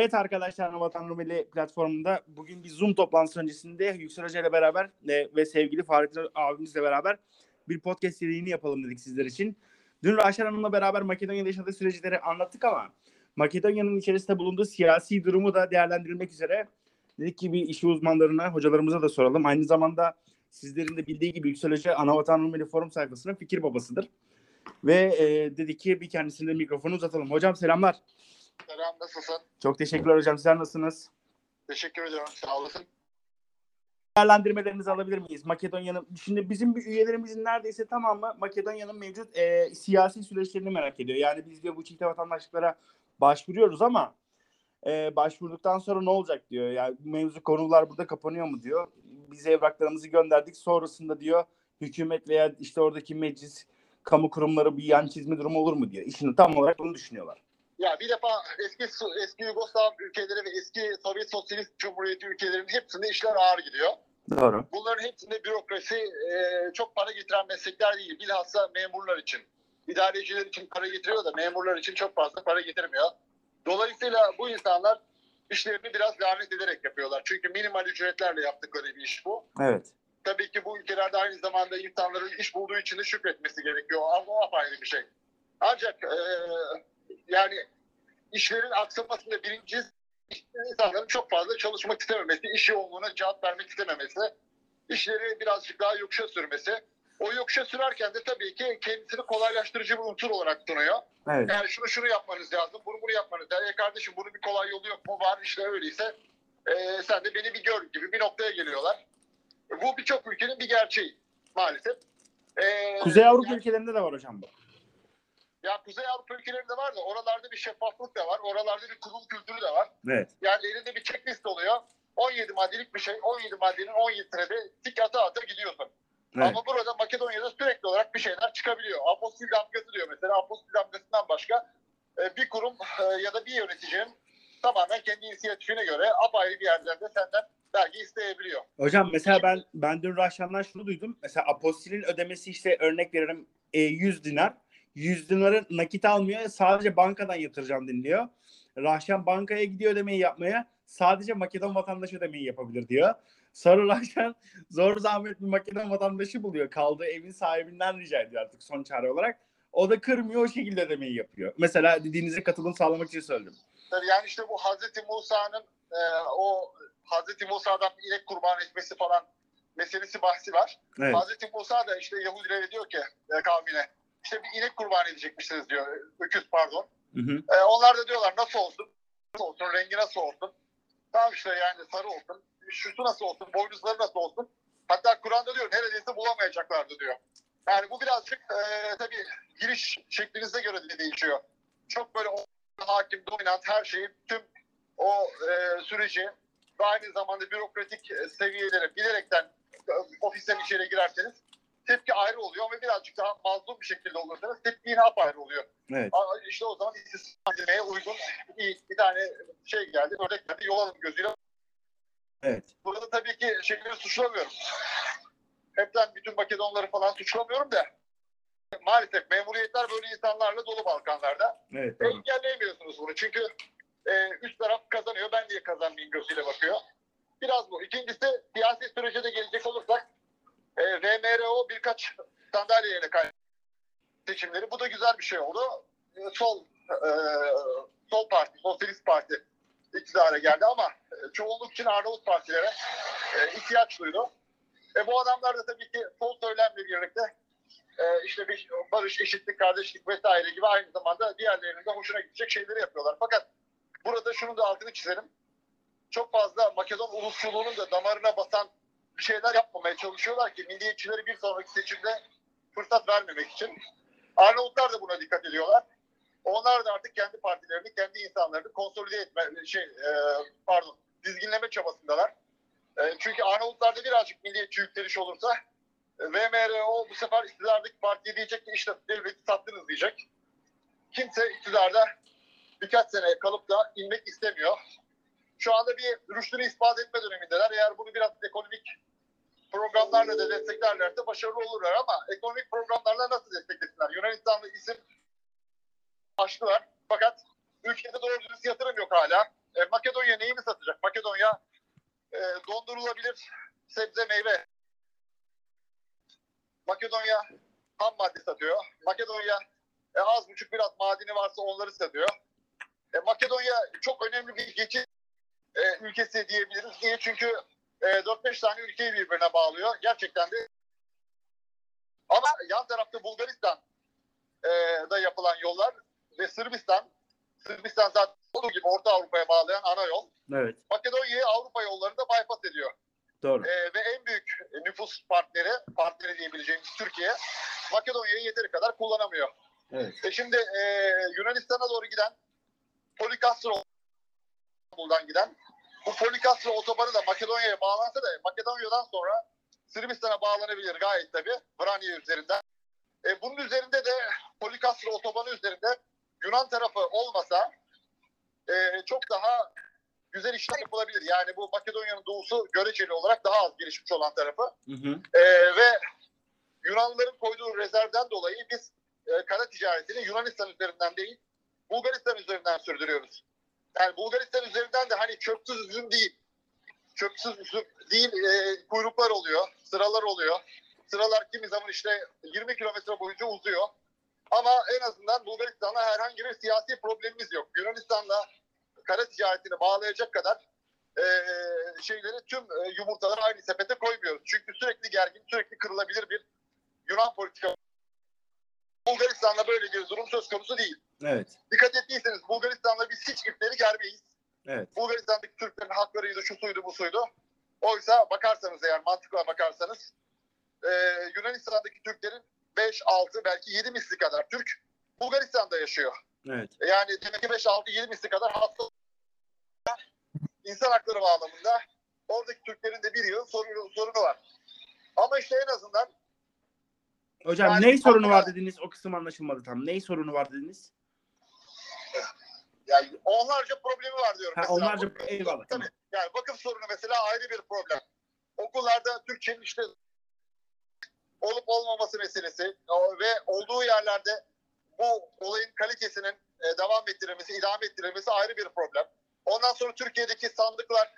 Evet arkadaşlar Vatan Rumeli platformunda bugün bir Zoom toplantısı öncesinde Yüksel Hoca ile beraber e, ve sevgili Fahrettin abimizle beraber bir podcast serisi yapalım dedik sizler için. Dün Raşar Hanım'la beraber Makedonya'da yaşadığı süreçleri anlattık ama Makedonya'nın içerisinde bulunduğu siyasi durumu da değerlendirilmek üzere dedik ki bir işi uzmanlarına, hocalarımıza da soralım. Aynı zamanda sizlerin de bildiği gibi Yüksel Hoca Anavatan Rumeli forum sayfasının fikir babasıdır. Ve e, dedik ki bir kendisine mikrofonu uzatalım. Hocam selamlar. Selam nasılsın? Çok teşekkürler hocam. Sizler nasılsınız? Teşekkür ediyorum. Sağ olasın. Değerlendirmelerinizi alabilir miyiz? Makedonya'nın şimdi bizim bir üyelerimizin neredeyse tamamı Makedonya'nın mevcut e, siyasi süreçlerini merak ediyor. Yani biz diyor bu çifte vatandaşlıklara başvuruyoruz ama e, başvurduktan sonra ne olacak diyor. Yani mevzu konular burada kapanıyor mu diyor. Biz evraklarımızı gönderdik. Sonrasında diyor hükümet veya işte oradaki meclis kamu kurumları bir yan çizme durumu olur mu diyor. İşini tam olarak bunu düşünüyorlar. Ya bir defa eski eski Yugoslav ülkeleri ve eski Sovyet Sosyalist Cumhuriyeti ülkelerinin hepsinde işler ağır gidiyor. Doğru. Bunların hepsinde bürokrasi e, çok para getiren meslekler değil. Bilhassa memurlar için. İdareciler için para getiriyor da memurlar için çok fazla para getirmiyor. Dolayısıyla bu insanlar işlerini biraz lanet ederek yapıyorlar. Çünkü minimal ücretlerle yaptıkları bir iş bu. Evet. Tabii ki bu ülkelerde aynı zamanda insanların iş bulduğu için de şükretmesi gerekiyor. Ama o apayrı bir şey. Ancak e, yani işlerin aksamasında birincisi insanların çok fazla çalışmak istememesi, iş yoğunluğuna cevap vermek istememesi, işleri birazcık daha yokuşa sürmesi. O yokuşa sürerken de tabii ki kendisini kolaylaştırıcı bir unsur olarak sunuyor. Evet. Yani şunu şunu yapmanız lazım, bunu bunu yapmanız lazım. E kardeşim bunun bir kolay yolu yok mu? Var işte öyleyse e, sen de beni bir gör gibi bir noktaya geliyorlar. Bu birçok ülkenin bir gerçeği maalesef. E, Kuzey Avrupa yani- ülkelerinde de var hocam bu. Ya Kuzey Avrupa ülkelerinde var da oralarda bir şeffaflık da var. Oralarda bir kurul kültürü de var. Evet. Yani elinde bir checklist oluyor. 17 maddelik bir şey. 17 maddenin 17'sine de tik ata ata gidiyorsun. Evet. Ama burada Makedonya'da sürekli olarak bir şeyler çıkabiliyor. Apostil damgası diyor mesela. Apostil damgasından başka e, bir kurum e, ya da bir yöneticinin tamamen kendi inisiyatifine göre apayrı bir yerden de senden vergi isteyebiliyor. Hocam mesela ben ben dün Rahşan'dan şunu duydum. Mesela apostilin ödemesi işte örnek veririm e, 100 dinar. 100 dinarı nakit almıyor. Sadece bankadan yatıracağım deniliyor. Rahşan bankaya gidiyor ödemeyi yapmaya. Sadece Makedon vatandaşı ödemeyi yapabilir diyor. Sonra Rahşan zor zahmet bir Makedon vatandaşı buluyor. Kaldığı evin sahibinden rica ediyor artık son çare olarak. O da kırmıyor o şekilde ödemeyi yapıyor. Mesela dediğinize katılım sağlamak için söyledim. Yani işte bu Hazreti Musa'nın e, o Hazreti Musa'dan inek kurban etmesi falan meselesi bahsi var. Evet. Hazreti Musa da işte Yahudilere diyor ki e, kavmine işte bir inek kurban edecekmişsiniz diyor. Öküz pardon. Hı hı. E, onlar da diyorlar nasıl olsun? Nasıl olsun? Rengi nasıl olsun? Tamam işte yani sarı olsun. Şusu nasıl olsun? Boynuzları nasıl olsun? Hatta Kur'an'da diyor neredeyse bulamayacaklardı diyor. Yani bu birazcık e, tabii giriş şeklinize göre de değişiyor. Çok böyle hakim, dominant her şeyi, tüm o e, süreci ve aynı zamanda bürokratik e, seviyeleri bilerekten e, ofisten içeri girerseniz tepki ayrı oluyor ve birazcık daha mazlum bir şekilde olursanız tepki yine apayrı oluyor. Evet. Aa, İşte o zaman istismar uygun iyi bir tane şey geldi, örnek geldi, yol alın gözüyle. Evet. Burada tabii ki şeyleri suçlamıyorum. Hepten bütün Makedonları falan suçlamıyorum da maalesef memuriyetler böyle insanlarla dolu Balkanlarda. Evet. Doğru. Engelleyemiyorsunuz bunu çünkü e, üst taraf kazanıyor, ben niye kazanmayayım gözüyle bakıyor. Biraz bu. İkincisi siyasi sürece de gelecek olursak e, VMRO birkaç sandalye yerine kaybetti seçimleri. Bu da güzel bir şey oldu. E, sol e, sol parti, sosyalist parti iktidara geldi ama e, çoğunluk için Arnavut partilere e, ihtiyaç duydu. E, bu adamlar da tabii ki sol söylemle birlikte e, işte bir barış, eşitlik, kardeşlik vesaire gibi aynı zamanda diğerlerinin de hoşuna gidecek şeyleri yapıyorlar. Fakat burada şunu da altını çizelim. Çok fazla Makedon ulusçuluğunun da damarına basan bir şeyler yapmamaya çalışıyorlar ki milliyetçileri bir sonraki seçimde fırsat vermemek için. Arnavutlar da buna dikkat ediyorlar. Onlar da artık kendi partilerini, kendi insanlarını konsolide etme, şey, e, pardon, dizginleme çabasındalar. E, çünkü Arnavutlarda birazcık milliyetçi yükseliş olursa e, VMRO bu sefer iktidardaki partiye diyecek ki işte devleti sattınız diyecek. Kimse iktidarda birkaç sene kalıp da inmek istemiyor. Şu anda bir rüştünü ispat etme dönemindeler. Eğer bunu biraz ekonomik programlarla da desteklerlerse başarılı olurlar ama ekonomik programlarla nasıl desteklesinler? Yunanistan'da isim açtılar fakat ülkede doğru dürüst yatırım yok hala. E, Makedonya neyini satacak? Makedonya e, dondurulabilir sebze meyve. Makedonya ham madde satıyor. Makedonya e, az buçuk biraz madeni varsa onları satıyor. E, Makedonya çok önemli bir geçiş e, ülkesi diyebiliriz. Niye? Çünkü e, 4-5 tane ülkeyi birbirine bağlıyor. Gerçekten de ama yan tarafta Bulgaristan e, da yapılan yollar ve Sırbistan Sırbistan zaten olduğu gibi Orta Avrupa'ya bağlayan ana yol. Evet. Makedonya'yı Avrupa yollarında bypass ediyor. Doğru. E, ve en büyük nüfus partneri, partneri diyebileceğimiz Türkiye Makedonya'yı yeteri kadar kullanamıyor. Evet. E şimdi e, Yunanistan'a doğru giden Polikastro İstanbul'dan giden bu Polikastro otobanı da Makedonya'ya bağlansa da Makedonya'dan sonra Sırbistan'a bağlanabilir gayet tabii Vranya üzerinden. E, bunun üzerinde de Polikastro otobanı üzerinde Yunan tarafı olmasa e, çok daha güzel işler yapılabilir. Yani bu Makedonya'nın doğusu göreceli olarak daha az gelişmiş olan tarafı. Hı hı. Ee, ve Yunanlıların koyduğu rezervden dolayı biz e, kara ticaretini Yunanistan üzerinden değil Bulgaristan üzerinden sürdürüyoruz. Yani Bulgaristan üzerinden de hani çöpsüz üzüm değil. Çöpsüz üzüm değil e, kuyruklar oluyor, sıralar oluyor. Sıralar kimi zaman işte 20 kilometre boyunca uzuyor. Ama en azından Bulgaristan'la herhangi bir siyasi problemimiz yok. Yunanistan'la kara ticaretini bağlayacak kadar e, şeyleri tüm e, yumurtaları aynı sepete koymuyoruz. Çünkü sürekli gergin, sürekli kırılabilir bir Yunan politika. Bulgaristan'la böyle bir durum söz konusu değil. Evet. Dikkat ettiyseniz Hiç ipleri germeyiz. Evet. Bulgaristan'daki Türklerin haklarıydı, şu suydu, bu suydu. Oysa bakarsanız eğer mantıkla bakarsanız e, Yunanistan'daki Türklerin 5, 6 belki 7 misli kadar Türk Bulgaristan'da yaşıyor. Evet. Yani demek ki 5, 6, 7 misli kadar hasta insan hakları bağlamında oradaki Türklerin de bir yıl sorunu, sorunu var. Ama işte en azından Hocam Yani- ney sorunu var dediniz? O kısım anlaşılmadı tam. Ney sorunu var dediniz? Yani onlarca problemi var diyorum. Ha, mesela. onlarca eyvallah. Tamam. Tabii. Yani vakıf sorunu mesela ayrı bir problem. Okullarda Türkçenin işte olup olmaması meselesi ve olduğu yerlerde bu olayın kalitesinin e, devam ettirilmesi, idame ettirilmesi ayrı bir problem. Ondan sonra Türkiye'deki sandıklar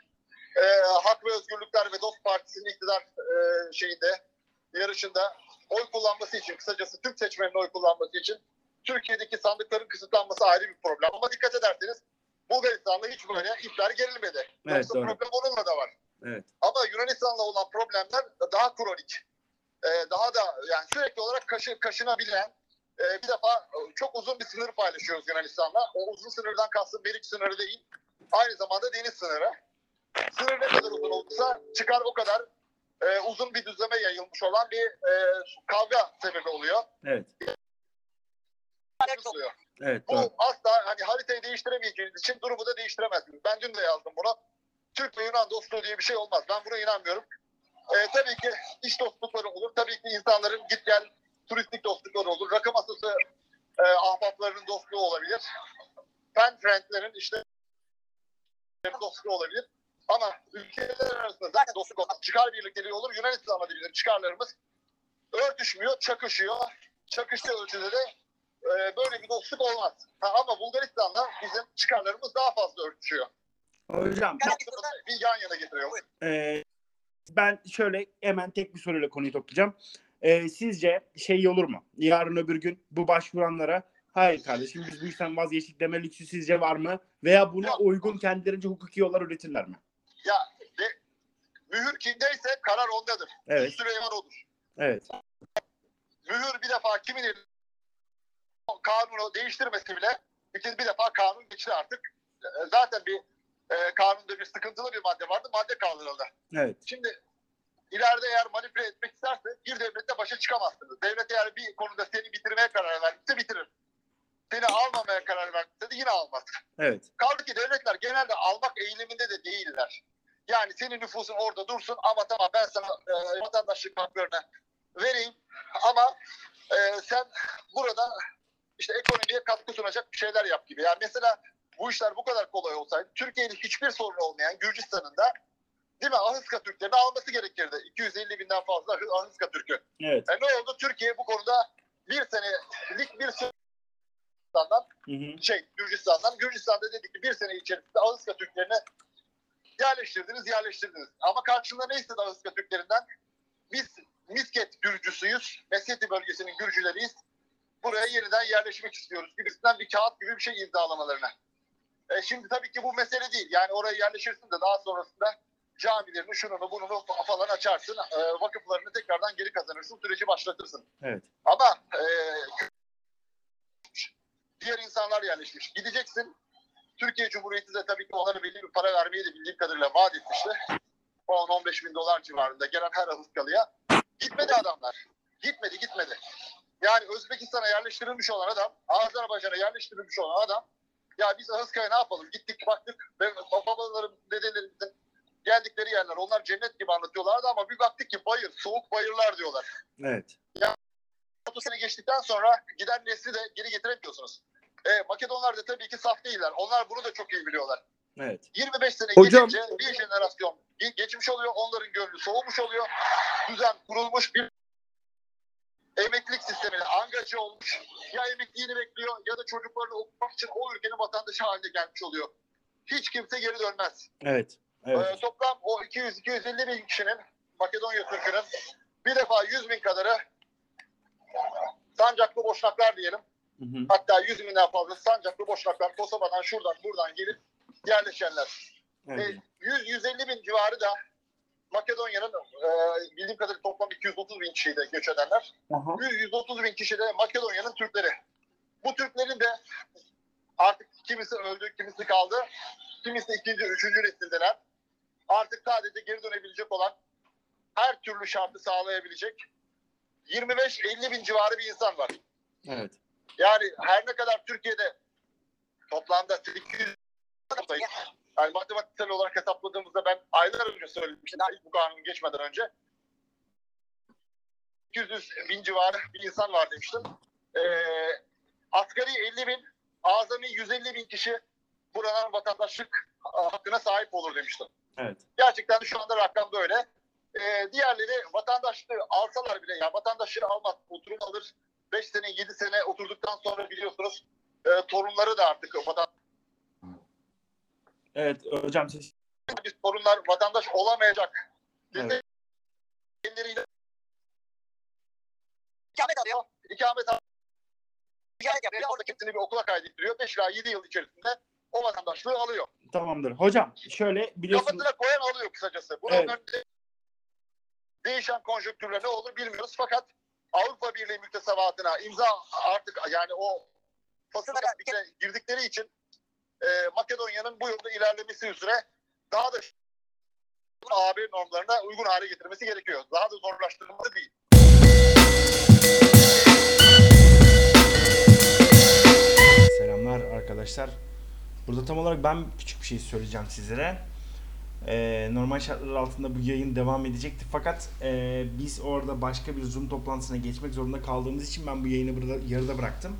e, Hak ve Özgürlükler ve Dost Partisi'nin iktidar e, şeyinde yarışında oy kullanması için kısacası Türk seçmenin oy kullanması için Türkiye'deki sandıkların kısıtlanması ayrı bir problem. Ama dikkat ederseniz Bulgaristan'da hiç böyle ipler gerilmedi. Evet, Yoksa doğru. problem onunla da var. Evet. Ama Yunanistan'la olan problemler daha kronik. Ee, daha da yani sürekli olarak kaşı, kaşınabilen e, bir defa e, çok uzun bir sınır paylaşıyoruz Yunanistan'la. O uzun sınırdan kastım Meriç sınırı değil. Aynı zamanda deniz sınırı. Sınır ne kadar uzun olursa çıkar o kadar e, uzun bir düzleme yayılmış olan bir e, kavga sebebi oluyor. Evet. Oluyor. Evet. Bu Doğru. asla hani haritayı değiştiremeyeceğiniz için durumu da değiştiremezsiniz. Ben dün de yazdım bunu. Türk ve Yunan dostluğu diye bir şey olmaz. Ben buna inanmıyorum. Ee, tabii ki iş dostlukları olur. Tabii ki insanların git gel turistik dostlukları olur. Rakı masası e, ahbaplarının dostluğu olabilir. Pen friendlerin işte dostluğu olabilir. Ama ülkeler arasında zaten dostluk olmaz. Çıkar birlikteliği olur. Yunanistan'la da bizim çıkarlarımız örtüşmüyor, çakışıyor. Çakıştığı ölçüde de e, böyle bir dostluk olmaz. Ha, ama Bulgaristan'la bizim çıkarlarımız daha fazla örtüşüyor. Hocam Bir yan yana getiriyor. e, ben şöyle hemen tek bir soruyla konuyu toplayacağım. E, sizce şey olur mu? Yarın öbür gün bu başvuranlara hayır kardeşim biz bu işten vazgeçtik deme lüksü sizce var mı? Veya buna uygun kendilerince hukuki yollar üretirler mi? Ya de, mühür kimdeyse karar ondadır. Evet. Süleyman odur. Evet. Mühür bir defa kimin elinde kanunu değiştirmesi bile bir, bir defa kanun geçti artık. E, Zaten bir e, kanunda bir sıkıntılı bir madde vardı. Madde kaldırıldı. Evet. Şimdi ileride eğer manipüle etmek isterse bir devlette başa çıkamazsınız. Devlet eğer bir konuda seni bitirmeye karar verdiyse bitirir. Seni almamaya karar verdiyse de yine almaz. Evet. Kaldı ki devletler genelde almak eğiliminde de değiller. Yani senin nüfusun orada dursun ama tamam ben sana e, vatandaşlık haklarını vereyim ama e, sen burada işte ekonomiye katkı sunacak bir şeyler yap gibi. Yani mesela bu işler bu kadar kolay olsaydı Türkiye'nin hiçbir sorunu olmayan Gürcistan'ın da değil mi Ahıska Türklerini alması gerekirdi. 250 binden fazla Ahıska Türk'ü. Evet. E ne oldu? Türkiye bu konuda bir senelik bir Gürcistan'dan şey Gürcistan'dan. Gürcistan'da dedi ki bir sene içerisinde Ağızka Türklerini yerleştirdiniz, yerleştirdiniz. Ama karşılığında ne istedi Ağızka Türklerinden? Biz Misket Gürcüsüyüz, Meseti bölgesinin Gürcüleriyiz. Buraya yeniden yerleşmek istiyoruz gibisinden bir kağıt gibi bir şey imzalamalarına. E şimdi tabii ki bu mesele değil. Yani oraya yerleşirsin de daha sonrasında camilerini, şununu, bununu falan açarsın. E, vakıflarını tekrardan geri kazanırsın, süreci başlatırsın. Evet. Ama e, diğer insanlar yerleşmiş. Gideceksin. Türkiye Cumhuriyeti de tabii ki onlara belli bir para vermeyi de bildiğim kadarıyla vaat etmişti. 10-15 bin dolar civarında gelen her Ahıskalı'ya. Gitmedi adamlar. Gitmedi gitmedi. Yani Özbekistan'a yerleştirilmiş olan adam, Azerbaycan'a yerleştirilmiş olan adam ya biz Ahıskaya ne yapalım? Gittik baktık. Ve babalarım, dedelerimizin geldikleri yerler. Onlar cennet gibi anlatıyorlardı ama bir baktık ki bayır, soğuk bayırlar diyorlar. Evet. 30 sene geçtikten sonra giden nesli de geri getiremiyorsunuz. E, Makedonlar da tabii ki saf değiller. Onlar bunu da çok iyi biliyorlar. Evet. 25 sene Hocam- geçince bir jenerasyon ge- geçmiş oluyor. Onların gönlü soğumuş oluyor. Düzen kurulmuş bir emeklilik sistemine angaja olmuş. Ya emekliliğini bekliyor ya da çocuklarını okumak için o ülkenin vatandaşı haline gelmiş oluyor. Hiç kimse geri dönmez. Evet. Evet. Ee, toplam o 200-250 bin kişinin Makedonya Türk'ünün bir defa 100 bin kadarı Sancaklı Boşnaklar diyelim. Hı hı. Hatta 100 binden fazla Sancaklı Boşnaklar Kosova'dan şuradan buradan gelip yerleşenler. Evet. E, 100-150 bin civarı da Makedonya'nın e, bildiğim kadarıyla toplam 230 bin kişiydi göç edenler. Aha. 100-130 bin kişi de Makedonya'nın Türkleri. Bu Türklerin de artık kimisi öldü, kimisi kaldı. Kimisi ikinci, üçüncü nesildeler. Artık sadece geri dönebilecek olan her türlü şartı sağlayabilecek 25-50 bin civarı bir insan var. Evet. Yani her ne kadar Türkiye'de toplamda 800 yani matematiksel olarak hesapladığımızda ben aylar önce söylemiştim. Daha ilk bu kanun geçmeden önce. 200 bin civarı bir insan var demiştim. Ee, asgari 50 bin, azami 150 bin kişi buranın vatandaşlık hakkına sahip olur demiştim. Evet. Gerçekten şu anda rakam böyle. Ee, diğerleri vatandaşlığı alsalar bile, ya vatandaşlığı almaz, oturum alır. 5 sene, 7 sene oturduktan sonra biliyorsunuz e, torunları da artık vatan Evet hocam siz biz torunlar vatandaş olamayacak. Evet. Kendileriyle ikamet alıyor. İkamet alıyor. Yapıyor. Orada kendini bir okula kaydettiriyor. 5 ila 7 yıl içerisinde o vatandaşlığı alıyor. tamamdır. Hocam şöyle biliyorsunuz. Kafasına koyan alıyor kısacası. Bunun Evet. önünde değişen konjonktürler ne olur bilmiyoruz. Fakat Avrupa Birliği müktesebatına imza artık yani o fasılara girdikleri için e, Makedonya'nın bu yolda ilerlemesi üzere daha da AB normlarına uygun hale getirmesi gerekiyor. Daha da zorlaştırılmalı değil. Selamlar arkadaşlar. Burada tam olarak ben küçük bir şey söyleyeceğim sizlere. Ee, normal şartlar altında bu yayın devam edecekti fakat e, biz orada başka bir Zoom toplantısına geçmek zorunda kaldığımız için ben bu yayını burada yarıda bıraktım.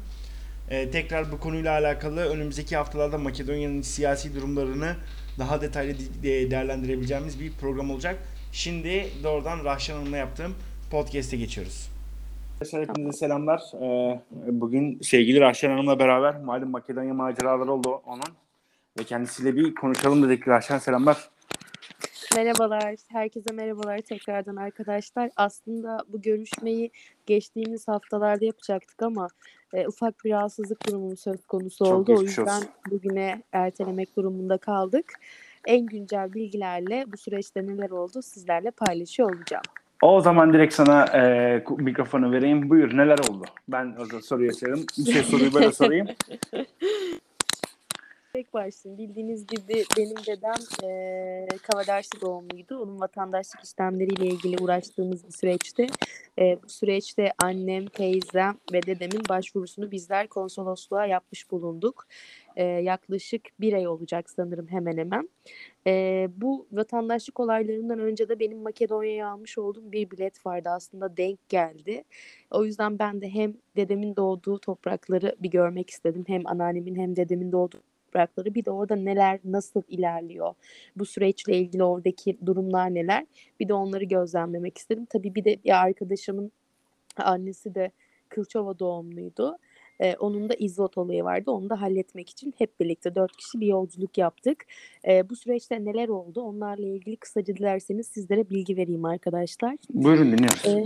Ee, tekrar bu konuyla alakalı önümüzdeki haftalarda Makedonya'nın siyasi durumlarını daha detaylı de- değerlendirebileceğimiz bir program olacak. Şimdi doğrudan Rahşan Hanım'la yaptığım podcast'e geçiyoruz. Arkadaşlar hepinize selamlar. Ee, bugün sevgili Rahşan Hanım'la beraber malum Makedonya maceraları oldu onun. Ve kendisiyle bir konuşalım dedik. Rahşan selamlar. Merhabalar, herkese merhabalar tekrardan arkadaşlar. Aslında bu görüşmeyi geçtiğimiz haftalarda yapacaktık ama e, ufak bir rahatsızlık durumum söz konusu Çok oldu. O yüzden olsun. bugüne ertelemek durumunda kaldık. En güncel bilgilerle bu süreçte neler oldu sizlerle paylaşıyor olacağım. O zaman direkt sana e, mikrofonu vereyim. Buyur neler oldu? Ben o soruyu sorayım. Bir şey soruyu böyle sorayım. Tek başlayayım. Bildiğiniz gibi benim dedem e, Kavadarşı doğumluydu. Onun vatandaşlık işlemleriyle ilgili uğraştığımız bir süreçti. E, bu süreçte annem, teyzem ve dedemin başvurusunu bizler konsolosluğa yapmış bulunduk. E, yaklaşık bir ay olacak sanırım hemen hemen. E, bu vatandaşlık olaylarından önce de benim Makedonya'ya almış olduğum bir bilet vardı. Aslında denk geldi. O yüzden ben de hem dedemin doğduğu toprakları bir görmek istedim. Hem anneannemin hem dedemin doğduğu toprakları bir de orada neler nasıl ilerliyor bu süreçle ilgili oradaki durumlar neler bir de onları gözlemlemek istedim. Tabii bir de bir arkadaşımın annesi de Kılçova doğumluydu. Ee, onun da izvot olayı vardı. Onu da halletmek için hep birlikte dört kişi bir yolculuk yaptık. Ee, bu süreçte neler oldu? Onlarla ilgili kısaca dilerseniz sizlere bilgi vereyim arkadaşlar. Buyurun dinliyoruz. Ee,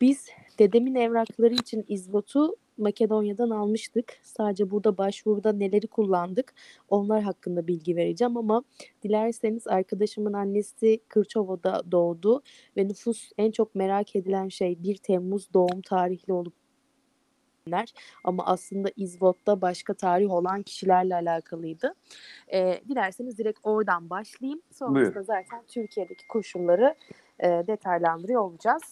biz dedemin evrakları için izvotu Makedonya'dan almıştık. Sadece burada başvuruda neleri kullandık onlar hakkında bilgi vereceğim ama dilerseniz arkadaşımın annesi Kırçova'da doğdu ve nüfus en çok merak edilen şey 1 Temmuz doğum tarihli olup ama aslında İzvot'ta başka tarih olan kişilerle alakalıydı. Ee, dilerseniz direkt oradan başlayayım. Sonrasında Buyur. zaten Türkiye'deki koşulları e, detaylandırıyor olacağız.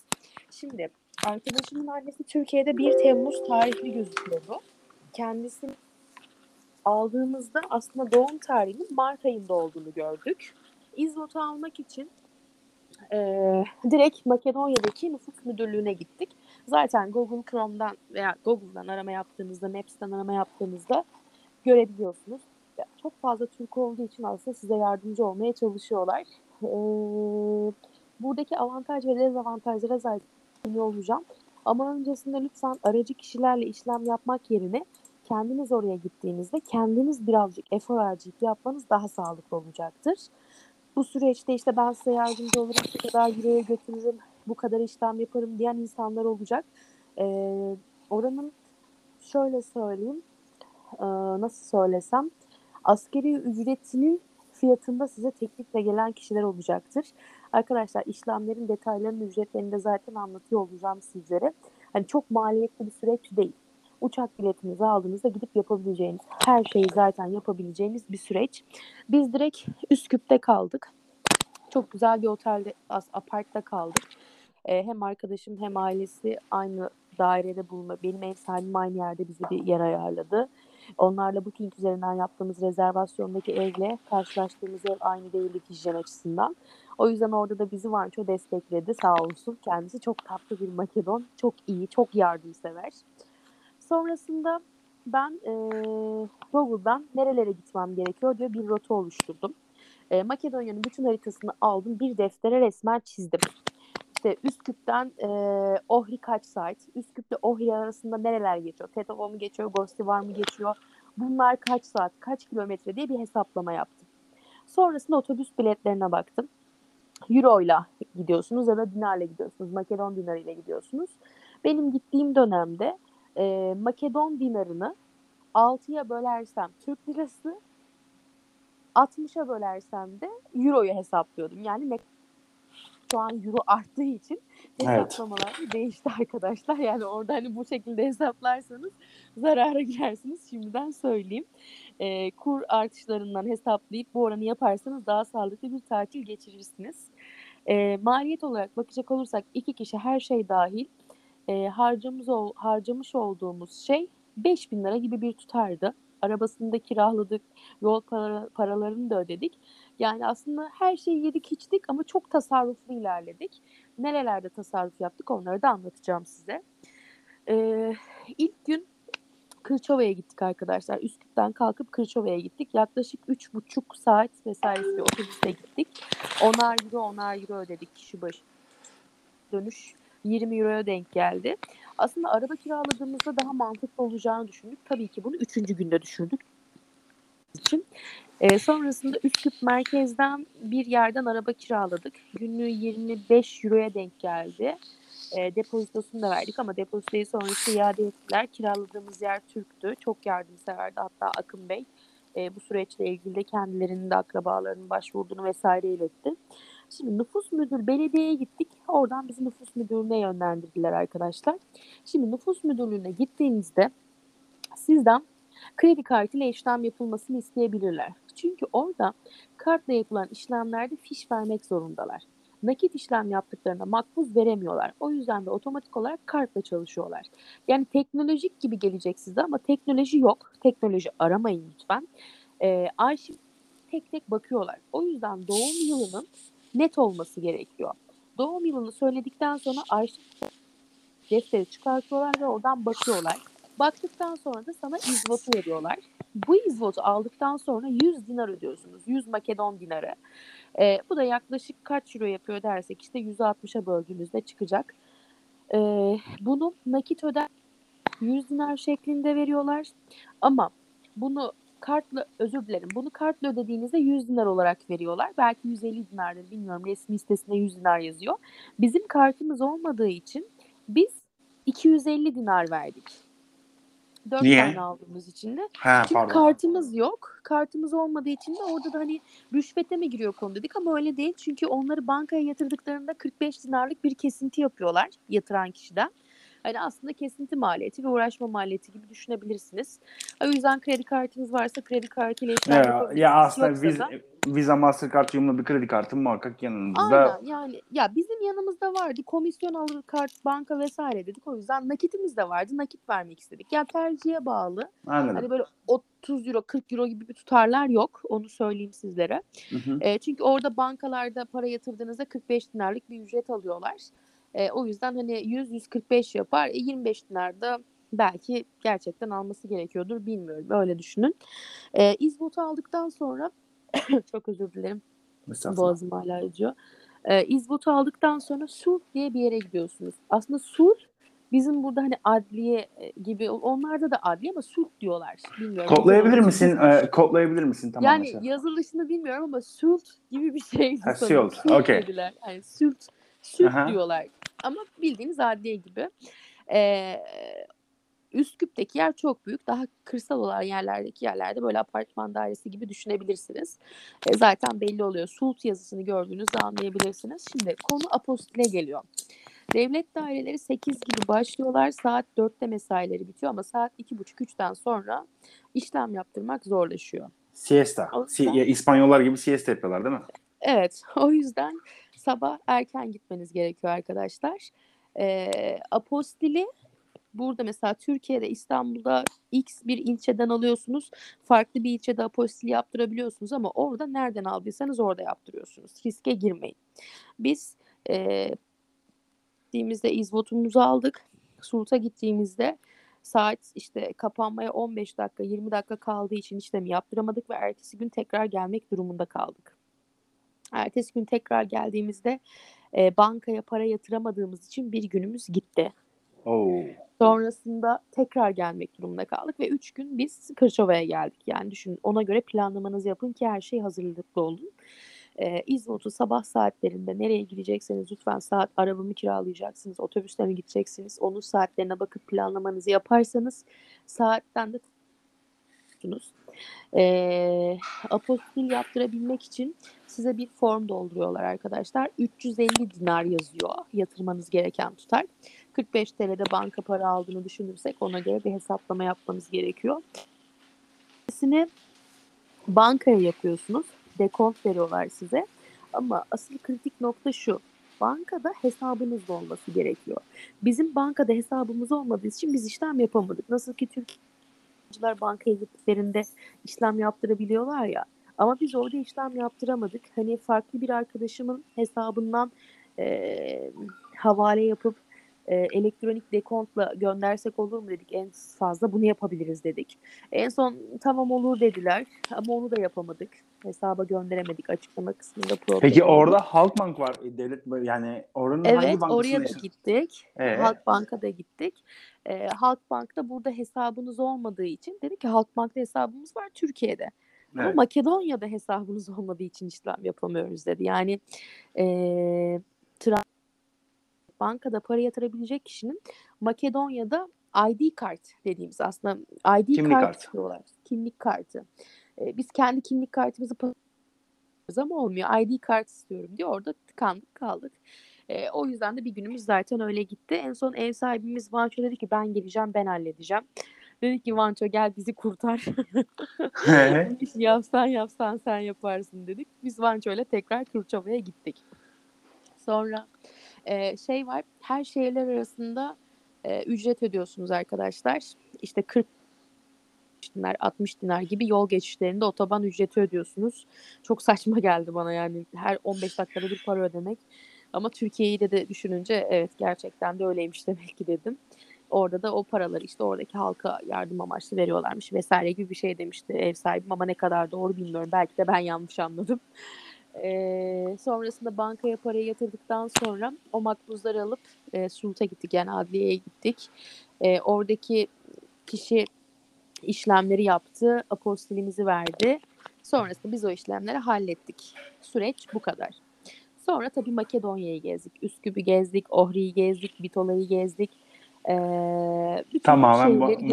Şimdi arkadaşımın annesi Türkiye'de 1 Temmuz tarihli gözüküyordu. Kendisi aldığımızda aslında doğum tarihinin Mart ayında olduğunu gördük. İzvot'u almak için e, direkt Makedonya'daki nüfus müdürlüğüne gittik. Zaten Google Chrome'dan veya Google'dan arama yaptığınızda, Maps'ten arama yaptığınızda görebiliyorsunuz. Çok fazla Türk olduğu için aslında size yardımcı olmaya çalışıyorlar. Ee, buradaki avantaj ve dezavantajlara zaten olacağım. Ama öncesinde lütfen aracı kişilerle işlem yapmak yerine kendiniz oraya gittiğinizde kendiniz birazcık efor harcayıp yapmanız daha sağlıklı olacaktır. Bu süreçte işte ben size yardımcı olurum, şu kadar euroya götürürüm, bu kadar işlem yaparım diyen insanlar olacak. Ee, oranın şöyle söyleyeyim, ee, nasıl söylesem, askeri ücretinin fiyatında size teklifle gelen kişiler olacaktır. Arkadaşlar işlemlerin detaylarını, ücretlerini de zaten anlatıyor olacağım sizlere. Hani çok maliyetli bir süreç değil. Uçak biletinizi aldığınızda gidip yapabileceğiniz, her şeyi zaten yapabileceğiniz bir süreç. Biz direkt Üsküp'te kaldık. Çok güzel bir otelde, apartta kaldık. Ee, hem arkadaşım hem ailesi aynı dairede bulunma, benim ev sahibim aynı yerde bize bir yer ayarladı. Onlarla Booking üzerinden yaptığımız rezervasyondaki evle karşılaştığımız ev aynı değildi hijyen açısından. O yüzden orada da bizi Vanço destekledi sağ olsun. Kendisi çok tatlı bir Makedon. Çok iyi, çok yardımsever. Sonrasında ben eee Google'dan nerelere gitmem gerekiyor diye bir rota oluşturdum. Eee, Makedonya'nın bütün haritasını aldım. Bir deftere resmen çizdim. İşte Üsküp'ten eee Ohri kaç saat? Üsküp'le Ohri arasında nereler geçiyor? Tetovo mu geçiyor? Gostivar mı geçiyor? Bunlar kaç saat? Kaç kilometre diye bir hesaplama yaptım. Sonrasında otobüs biletlerine baktım. Euro ile gidiyorsunuz ya da dinarla gidiyorsunuz. Makedon dinarıyla gidiyorsunuz. Benim gittiğim dönemde e, Makedon dinarını 6'ya bölersem Türk lirası 60'a bölersem de Euro'yu hesaplıyordum. Yani şu an Euro arttığı için Evet. hesaplamalar değişti arkadaşlar. Yani orada hani bu şekilde hesaplarsanız zarara girersiniz. Şimdiden söyleyeyim. E, kur artışlarından hesaplayıp bu oranı yaparsanız daha sağlıklı bir tatil geçirirsiniz. E, maliyet olarak bakacak olursak iki kişi her şey dahil e, harcamız ol, harcamış olduğumuz şey 5000 lira gibi bir tutardı. Arabasını da kiraladık, yol para, paralarını da ödedik. Yani aslında her şeyi yedik içtik ama çok tasarruflu ilerledik. Nerelerde tasarruf yaptık onları da anlatacağım size. Ee, ilk gün Kırçova'ya gittik arkadaşlar. Üsküp'ten kalkıp Kırçova'ya gittik. Yaklaşık 3,5 saat vesairesi bir otobüste gittik. Onar euro, onar euro ödedik kişi başı. Dönüş 20 euroya denk geldi. Aslında araba kiraladığımızda daha mantıklı olacağını düşündük. Tabii ki bunu üçüncü günde düşündük. İçin. Ee, sonrasında Üsküp merkezden bir yerden araba kiraladık. Günlüğü 25 euroya denk geldi. E, depozitosunu da verdik ama depozitoyu sonrası iade ettiler. Kiraladığımız yer Türk'tü. Çok yardımseverdi. Hatta Akın Bey e, bu süreçle ilgili de kendilerinin de akrabalarının başvurduğunu vesaire iletti. Şimdi nüfus müdür belediyeye gittik. Oradan bizi nüfus müdürlüğüne yönlendirdiler arkadaşlar. Şimdi nüfus müdürlüğüne gittiğinizde sizden kredi kartıyla işlem yapılmasını isteyebilirler. Çünkü orada kartla yapılan işlemlerde fiş vermek zorundalar. Nakit işlem yaptıklarında makbuz veremiyorlar. O yüzden de otomatik olarak kartla çalışıyorlar. Yani teknolojik gibi gelecek size ama teknoloji yok. Teknoloji aramayın lütfen. Ee, arşiv tek tek bakıyorlar. O yüzden doğum yılının net olması gerekiyor. Doğum yılını söyledikten sonra arşiv defteri çıkartıyorlar ve oradan bakıyorlar. Baktıktan sonra da sana izvotu veriyorlar. Bu izvotu aldıktan sonra 100 dinar ödüyorsunuz. 100 Makedon dinarı. Ee, bu da yaklaşık kaç euro yapıyor dersek işte 160'a böldüğünüzde çıkacak. Ee, bunu nakit öder 100 dinar şeklinde veriyorlar. Ama bunu kartla özür dilerim. Bunu kartla ödediğinizde 100 dinar olarak veriyorlar. Belki 150 dinardır bilmiyorum. Resmi sitesinde 100 dinar yazıyor. Bizim kartımız olmadığı için biz 250 dinar verdik. 4 Niye? tane aldığımız için de. Çünkü pardon. kartımız yok. Kartımız olmadığı için de orada da hani rüşvete mi giriyor konu dedik ama öyle değil. Çünkü onları bankaya yatırdıklarında 45 dinarlık bir kesinti yapıyorlar yatıran kişiden. Hani aslında kesinti maliyeti ve uğraşma maliyeti gibi düşünebilirsiniz. O yüzden kredi kartınız varsa kredi kartıyla işlem Ya, ya aslında Yoksa Visa, da- Visa Mastercard uyumlu bir kredi kartı muhakkak yanınızda. Aynen yani ya bizim yanımızda vardı komisyon alır kart banka vesaire dedik o yüzden nakitimiz de vardı nakit vermek istedik. Yani tercihe bağlı Anladım. hani böyle 30 euro 40 euro gibi bir tutarlar yok onu söyleyeyim sizlere. Hı hı. E, çünkü orada bankalarda para yatırdığınızda 45 dinarlık bir ücret alıyorlar. E, o yüzden hani 100-145 yapar. E, 25 dinar da belki gerçekten alması gerekiyordur bilmiyorum. Öyle düşünün. E, İzbot'u aldıktan sonra çok özür dilerim. Boğazım hala acıyor. E, İzbot'u aldıktan sonra Sulh diye bir yere gidiyorsunuz. Aslında Sulh bizim burada hani adliye e, gibi onlarda da adliye ama sulh diyorlar. Bilmiyorum. Kodlayabilir misin? Ee, kodlayabilir misin? Tamam yani mesela. yazılışını bilmiyorum ama sült gibi bir şeydi Ha, sült, Sült okey. dediler. Yani Aha. diyorlar. Ama bildiğiniz adliye gibi. Ee, Üsküp'teki yer çok büyük. Daha kırsal olan yerlerdeki yerlerde böyle apartman dairesi gibi düşünebilirsiniz. E, zaten belli oluyor. Sult yazısını gördüğünüzde anlayabilirsiniz. Şimdi konu apostile geliyor. Devlet daireleri 8 gibi başlıyorlar. Saat 4'te mesaileri bitiyor ama saat 2.30-3'ten sonra işlem yaptırmak zorlaşıyor. Siesta. Yüzden- İspanyollar gibi siesta yapıyorlar değil mi? Evet, o yüzden sabah erken gitmeniz gerekiyor arkadaşlar. Ee, apostili burada mesela Türkiye'de İstanbul'da X bir ilçeden alıyorsunuz. Farklı bir ilçede apostil yaptırabiliyorsunuz ama orada nereden aldıysanız orada yaptırıyorsunuz. Riske girmeyin. Biz e, gittiğimizde izvotumuzu aldık. Sult'a gittiğimizde saat işte kapanmaya 15 dakika 20 dakika kaldığı için işlemi yaptıramadık ve ertesi gün tekrar gelmek durumunda kaldık. Ertesi gün tekrar geldiğimizde e, bankaya para yatıramadığımız için bir günümüz gitti. Oo. Sonrasında tekrar gelmek durumunda kaldık ve 3 gün biz Kırşova'ya geldik. Yani düşünün ona göre planlamanızı yapın ki her şey hazırlıklı olun. Ee, İzmit'u sabah saatlerinde nereye gidecekseniz lütfen saat arabamı kiralayacaksınız, otobüste mi gideceksiniz, onun saatlerine bakıp planlamanızı yaparsanız saatten de tutunuz. Ee, apostil yaptırabilmek için size bir form dolduruyorlar arkadaşlar. 350 dinar yazıyor yatırmanız gereken tutar. 45 TL'de banka para aldığını düşünürsek ona göre bir hesaplama yapmanız gerekiyor. Sini bankaya yapıyorsunuz. Dekont veriyorlar size. Ama asıl kritik nokta şu. Bankada hesabınız da olması gerekiyor. Bizim bankada hesabımız olmadığı için biz işlem yapamadık. Nasıl ki Türkiye'ciler bankaya gittiklerinde işlem yaptırabiliyorlar ya. Ama biz orada işlem yaptıramadık. Hani farklı bir arkadaşımın hesabından eee, havale yapıp e, elektronik dekontla göndersek olur mu dedik. En fazla bunu yapabiliriz dedik. En son tamam olur dediler ama onu da yapamadık. Hesaba gönderemedik açıklama kısmında problem Peki orada Halkbank var. E, Devlet yani oranın hangi Evet bankasında oraya da yaşa- gittik. Ee? Halkbank'a da gittik. Ee, Halkbank'ta burada hesabınız olmadığı için dedi ki Halkbank'ta hesabımız var Türkiye'de. Ama Evet. Makedonya'da hesabınız olmadığı için işlem yapamıyoruz dedi. Yani eee tra- bankada para yatırabilecek kişinin Makedonya'da ID kart dediğimiz aslında ID Kimlik kart kartı. diyorlar. Kimlik kartı. Ee, biz kendi kimlik kartımızı ama olmuyor. ID kart istiyorum diyor. Orada tıkandık kaldık. Ee, o yüzden de bir günümüz zaten öyle gitti. En son ev sahibimiz Vanço dedi ki ben geleceğim ben halledeceğim. Dedi ki Vanço gel bizi kurtar. Yapsan yapsan sen yaparsın dedik. Biz Vanço ile tekrar Kırçova'ya gittik. Sonra e, şey var her şehirler arasında e, ücret ödüyorsunuz arkadaşlar. İşte 40 dinar 60 dinar gibi yol geçişlerinde otoban ücreti ödüyorsunuz. Çok saçma geldi bana yani her 15 dakikada bir para ödemek. Ama Türkiye'yi de, de düşününce evet gerçekten de öyleymiş demek ki dedim. Orada da o paraları işte oradaki halka yardım amaçlı veriyorlarmış vesaire gibi bir şey demişti ev sahibim ama ne kadar doğru bilmiyorum. Belki de ben yanlış anladım. Ee, sonrasında bankaya parayı yatırdıktan sonra o makbuzları alıp e, Sult'a gittik yani adliyeye gittik. E, oradaki kişi işlemleri yaptı, apostilimizi verdi. Sonrasında biz o işlemleri hallettik. Süreç bu kadar. Sonra tabii Makedonya'yı gezdik. Üsküp'ü gezdik, Ohri'yi gezdik, Bitola'yı gezdik. Ee, Tamamen Ma- gezdik.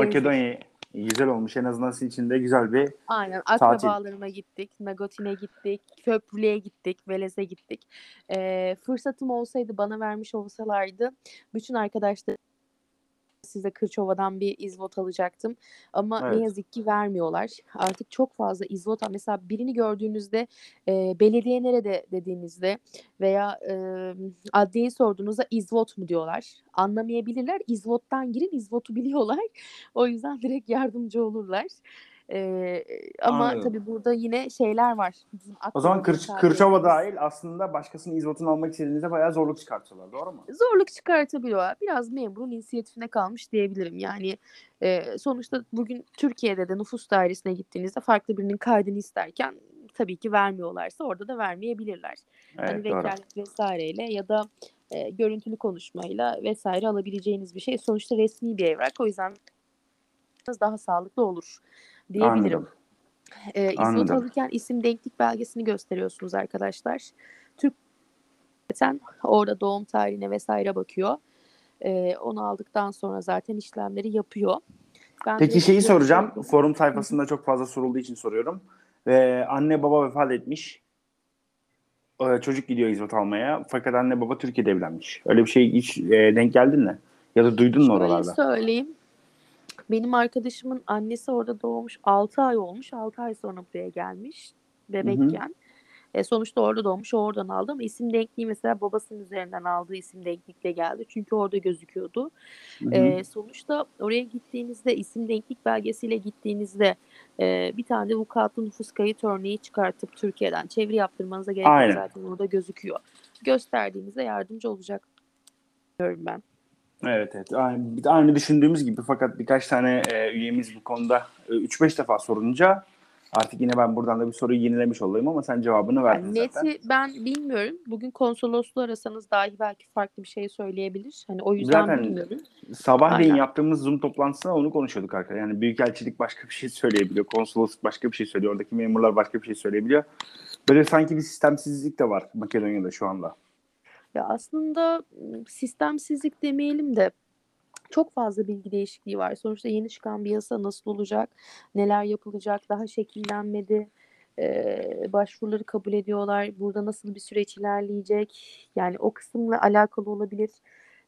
Güzel olmuş. En azından sizin için de güzel bir Aynen Tatil. akrabalarıma gittik, Nagotin'e gittik, Köprülü'ye gittik, Velez'e gittik. Ee, fırsatım olsaydı bana vermiş olsalardı bütün arkadaşlar size Kırçova'dan bir izvot alacaktım. Ama Evet. ne yazık ki vermiyorlar. Artık çok fazla izvot mesela birini gördüğünüzde e, belediye nerede dediğinizde veya e, adliyeyi sorduğunuzda izvot mu diyorlar. Anlamayabilirler. İzvottan girin izvotu biliyorlar. O yüzden direkt yardımcı olurlar. Ee, ama Anladım. tabii burada yine şeyler var. Bizim O zaman Kır, Kırçova dahil aslında başkasının izvotunu almak istediğinizde bayağı zorluk çıkartıyorlar. Doğru mu? zorluk çıkartabiliyorlar. Biraz memurun inisiyatifine kalmış diyebilirim. Yani e, sonuçta bugün Türkiye'de de nüfus dairesine gittiğinizde farklı birinin kaydını isterken tabii ki vermiyorlarsa orada da vermeyebilirler. Evet hani vekalet vesaireyle ya da e, görüntülü konuşmayla vesaire alabileceğiniz bir şey. Sonuçta resmi bir evrak. O yüzden daha sağlıklı olur diyebilirim. Anladım. E, İzvot Anladım. alırken isim denklik belgesini gösteriyorsunuz arkadaşlar. Türk zaten orada doğum tarihine vesaire bakıyor. E, onu aldıktan sonra zaten işlemleri yapıyor. Ben Peki şeyi soracağım. Forum sayfasında çok fazla sorulduğu için soruyorum. Ee, anne baba vefat etmiş. Ee, çocuk gidiyor izvot almaya. Fakat anne baba Türkiye'de evlenmiş. Öyle bir şey hiç e, denk geldin mi? Ya da duydun mu Şöyle oralarda? söyleyeyim. Benim arkadaşımın annesi orada doğmuş. 6 ay olmuş. 6 ay sonra buraya gelmiş. Bebekken. E, sonuçta orada doğmuş. Oradan aldı ama isim denkliği mesela babasının üzerinden aldığı isim denklikle geldi. Çünkü orada gözüküyordu. Hı hı. E, sonuçta oraya gittiğinizde isim denklik belgesiyle gittiğinizde e, bir tane vukuatlı nüfus kayıt örneği çıkartıp Türkiye'den çeviri yaptırmanıza gerek yok zaten orada gözüküyor. Gösterdiğinizde yardımcı olacak diyorum ben. Evet evet. Aynı, aynı düşündüğümüz gibi fakat birkaç tane e, üyemiz bu konuda e, 3-5 defa sorunca artık yine ben buradan da bir soruyu yenilemiş olayım ama sen cevabını verdin Yani zaten. neti ben bilmiyorum. Bugün konsolosluğu arasanız dahi belki farklı bir şey söyleyebilir. Hani o yüzden Zaten bilmiyorum. Sabahleyin Aynen. yaptığımız Zoom toplantısında onu konuşuyorduk arkadaşlar. Yani Büyükelçilik başka bir şey söyleyebiliyor. Konsolosluk başka bir şey söylüyor. Oradaki memurlar başka bir şey söyleyebiliyor. Böyle sanki bir sistemsizlik de var Makedonya'da şu anda. Ya aslında sistemsizlik demeyelim de çok fazla bilgi değişikliği var. Sonuçta yeni çıkan bir yasa nasıl olacak, neler yapılacak, daha şekillenmedi. Ee, başvuruları kabul ediyorlar. Burada nasıl bir süreç ilerleyecek? Yani o kısımla alakalı olabilir.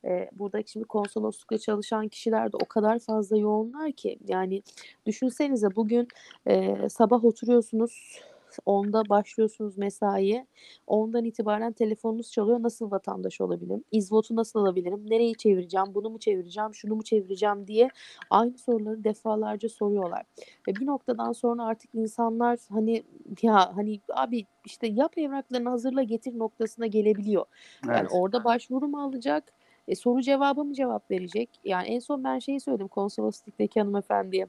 Ee, burada şimdi konsoloslukla çalışan kişiler de o kadar fazla yoğunlar ki yani düşünsenize bugün e, sabah oturuyorsunuz 10'da başlıyorsunuz mesaiye 10'dan itibaren telefonunuz çalıyor. Nasıl vatandaş olabilirim? İzvotu nasıl alabilirim? Nereyi çevireceğim? Bunu mu çevireceğim? Şunu mu çevireceğim diye aynı soruları defalarca soruyorlar. Ve bir noktadan sonra artık insanlar hani ya hani abi işte yap evraklarını hazırla getir noktasına gelebiliyor. Yani Evet. orada başvuru mu alacak? E, soru cevabı mı cevap verecek? Yani en son ben şeyi söyledim konsolosluktaki hanımefendiye.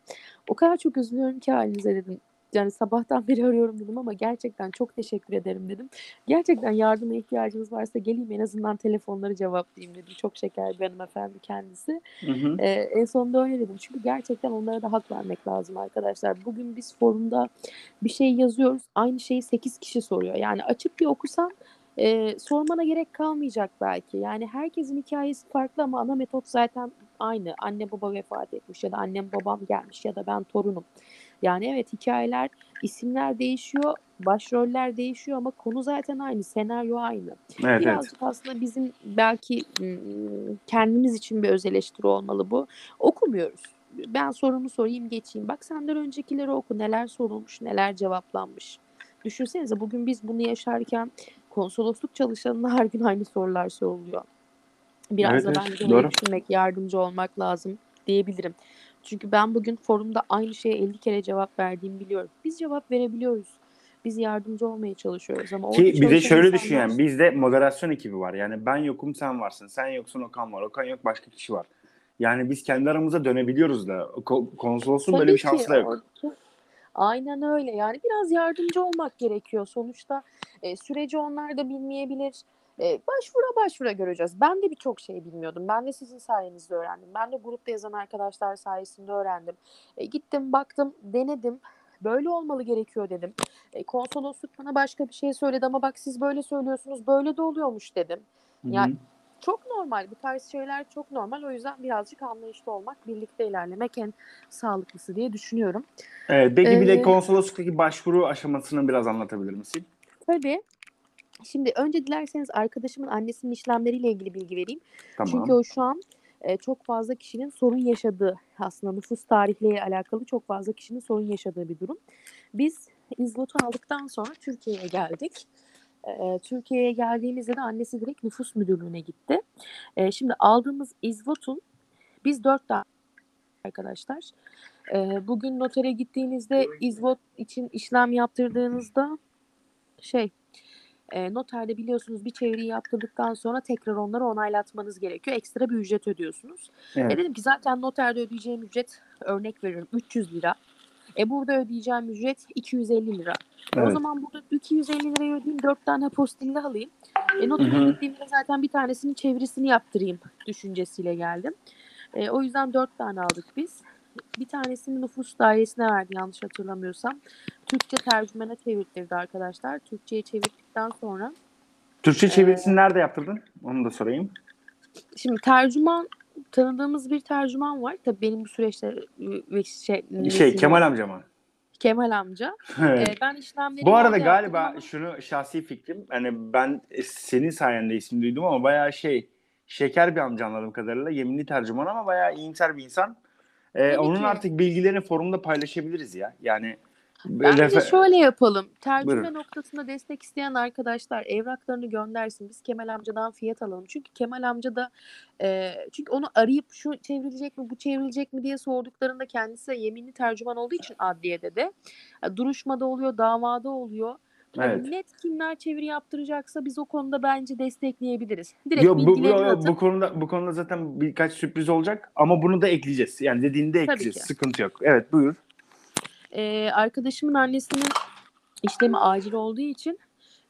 O kadar çok üzülüyorum ki halinize dedim. Yani sabahtan beri arıyorum dedim ama gerçekten çok teşekkür ederim dedim. Gerçekten yardıma ihtiyacınız varsa geleyim en azından telefonları cevaplayayım dedim. Çok şeker bir hanımefendi kendisi. Hı hı. Ee, en sonunda öyle dedim. Çünkü gerçekten onlara da hak vermek lazım arkadaşlar. Bugün biz forumda bir şey yazıyoruz. Aynı şeyi 8 kişi soruyor. Yani açıp bir okusan e, sormana gerek kalmayacak belki. Yani herkesin hikayesi farklı ama ana metot zaten aynı. Anne baba vefat etmiş ya da annem babam gelmiş ya da ben torunum. Yani evet hikayeler, isimler değişiyor, başroller değişiyor ama konu zaten aynı, senaryo aynı. Evet evet. Birazcık aslında bizim belki kendimiz için bir öz eleştiri olmalı bu. Okumuyoruz. Ben sorumu sorayım geçeyim. Bak senden öncekileri oku. Neler sorulmuş, neler cevaplanmış. Düşünsenize bugün biz bunu yaşarken konsolosluk çalışanına her gün aynı sorular soruluyor. Biraz Evet, da evet, bence doğru. düşünmek, yardımcı olmak lazım diyebilirim. Çünkü ben bugün forumda aynı şeye 50 kere cevap verdiğimi biliyorum. Biz cevap verebiliyoruz. Biz yardımcı olmaya çalışıyoruz ama Ki bir de şöyle düşün yani bizde moderasyon ekibi var. Yani ben yokum sen varsın. Sen yoksun Okan var. Okan yok başka kişi var. Yani biz kendi aramıza dönebiliyoruz da. Ko- Konsolosluğun böyle bir şansı da yok. orada- Aynen öyle. Yani biraz yardımcı olmak gerekiyor. Sonuçta e, süreci onlar da bilmeyebilir. E, başvura başvura göreceğiz. Ben de birçok şey bilmiyordum. Ben de sizin sayenizde öğrendim. Ben de grupta yazan arkadaşlar sayesinde öğrendim. E, gittim, baktım, denedim. Böyle olmalı gerekiyor dedim. E, konsolosluk bana başka bir şey söyledi ama bak siz böyle söylüyorsunuz, böyle de oluyormuş dedim. Ya- hı. Çok normal. Bu tarz şeyler çok normal. O yüzden birazcık anlayışlı olmak, birlikte ilerlemek en sağlıklısı diye düşünüyorum. Evet, peki bir de Ee, konsolosluktaki başvuru aşamasını biraz anlatabilir misin? Tabii. Şimdi önce dilerseniz arkadaşımın annesinin işlemleriyle ilgili bilgi vereyim. Tamam. Çünkü o şu an e, çok fazla kişinin sorun yaşadığı aslında nüfus tarihleriyle alakalı çok fazla kişinin sorun yaşadığı bir durum. Biz İzvot'u aldıktan sonra Türkiye'ye geldik. E, Türkiye'ye geldiğimizde de annesi direkt nüfus müdürlüğüne gitti. E, şimdi aldığımız İzvot'un biz dört tane arkadaşlar. E, bugün notere gittiğinizde İzvot için işlem yaptırdığınızda şey e, noterde biliyorsunuz bir çeviri yaptırdıktan sonra tekrar onları onaylatmanız gerekiyor. Ekstra bir ücret ödüyorsunuz. Evet. E dedim ki zaten noterde ödeyeceğim ücret örnek veriyorum 300 lira. E burada ödeyeceğim ücret 250 lira. E, O Evet. zaman burada 250 liraya ödeyeyim 4 tane apostille alayım. E hı. gittiğimde zaten bir tanesinin çevirisini yaptırayım düşüncesiyle geldim. E, o yüzden 4 tane aldık biz. Bir tanesini nüfus dairesine verdi yanlış hatırlamıyorsam. Türkçe tercümene çevirtirdi arkadaşlar. Türkçe'ye çevirdikten sonra Türkçe çevirisini nerede yaptırdın? Onu da sorayım. Şimdi tercüman tanıdığımız bir tercüman var. Tabii benim bu süreçte ıı, ve şey, Şey, Kemal amca mı? Kemal amca. Evet. Ee, ben işlemleri Bu arada galiba ama- şunu şahsi fikrim. Hani ben senin sayende isim duydum ama bayağı şey şeker bir amca anladığım kadarıyla. Yeminli tercüman ama bayağı iyimser bir insan. Ee, Tabii onun ki. artık bilgilerini forumda paylaşabiliriz ya. Yani Bence refer- şöyle yapalım. Tercüme Buyurun. noktasında destek isteyen arkadaşlar evraklarını göndersin. Biz Kemal amcadan fiyat alalım. Çünkü Kemal amca da e, çünkü onu arayıp şu çevrilecek mi bu çevrilecek mi diye sorduklarında kendisi de yeminli tercüman olduğu için adliyede de e, duruşmada oluyor, davada oluyor. Hani Evet. net kimler çeviri yaptıracaksa biz o konuda bence destekleyebiliriz. Direkt Yo, bu, bu, bilgilerini atıp bu konuda bu konuda zaten birkaç sürpriz olacak ama bunu da ekleyeceğiz. Yani dediğinde Tabii ekleyeceğiz. Sıkıntı yok. Evet buyur. Ee, arkadaşımın annesinin işlemi acil olduğu için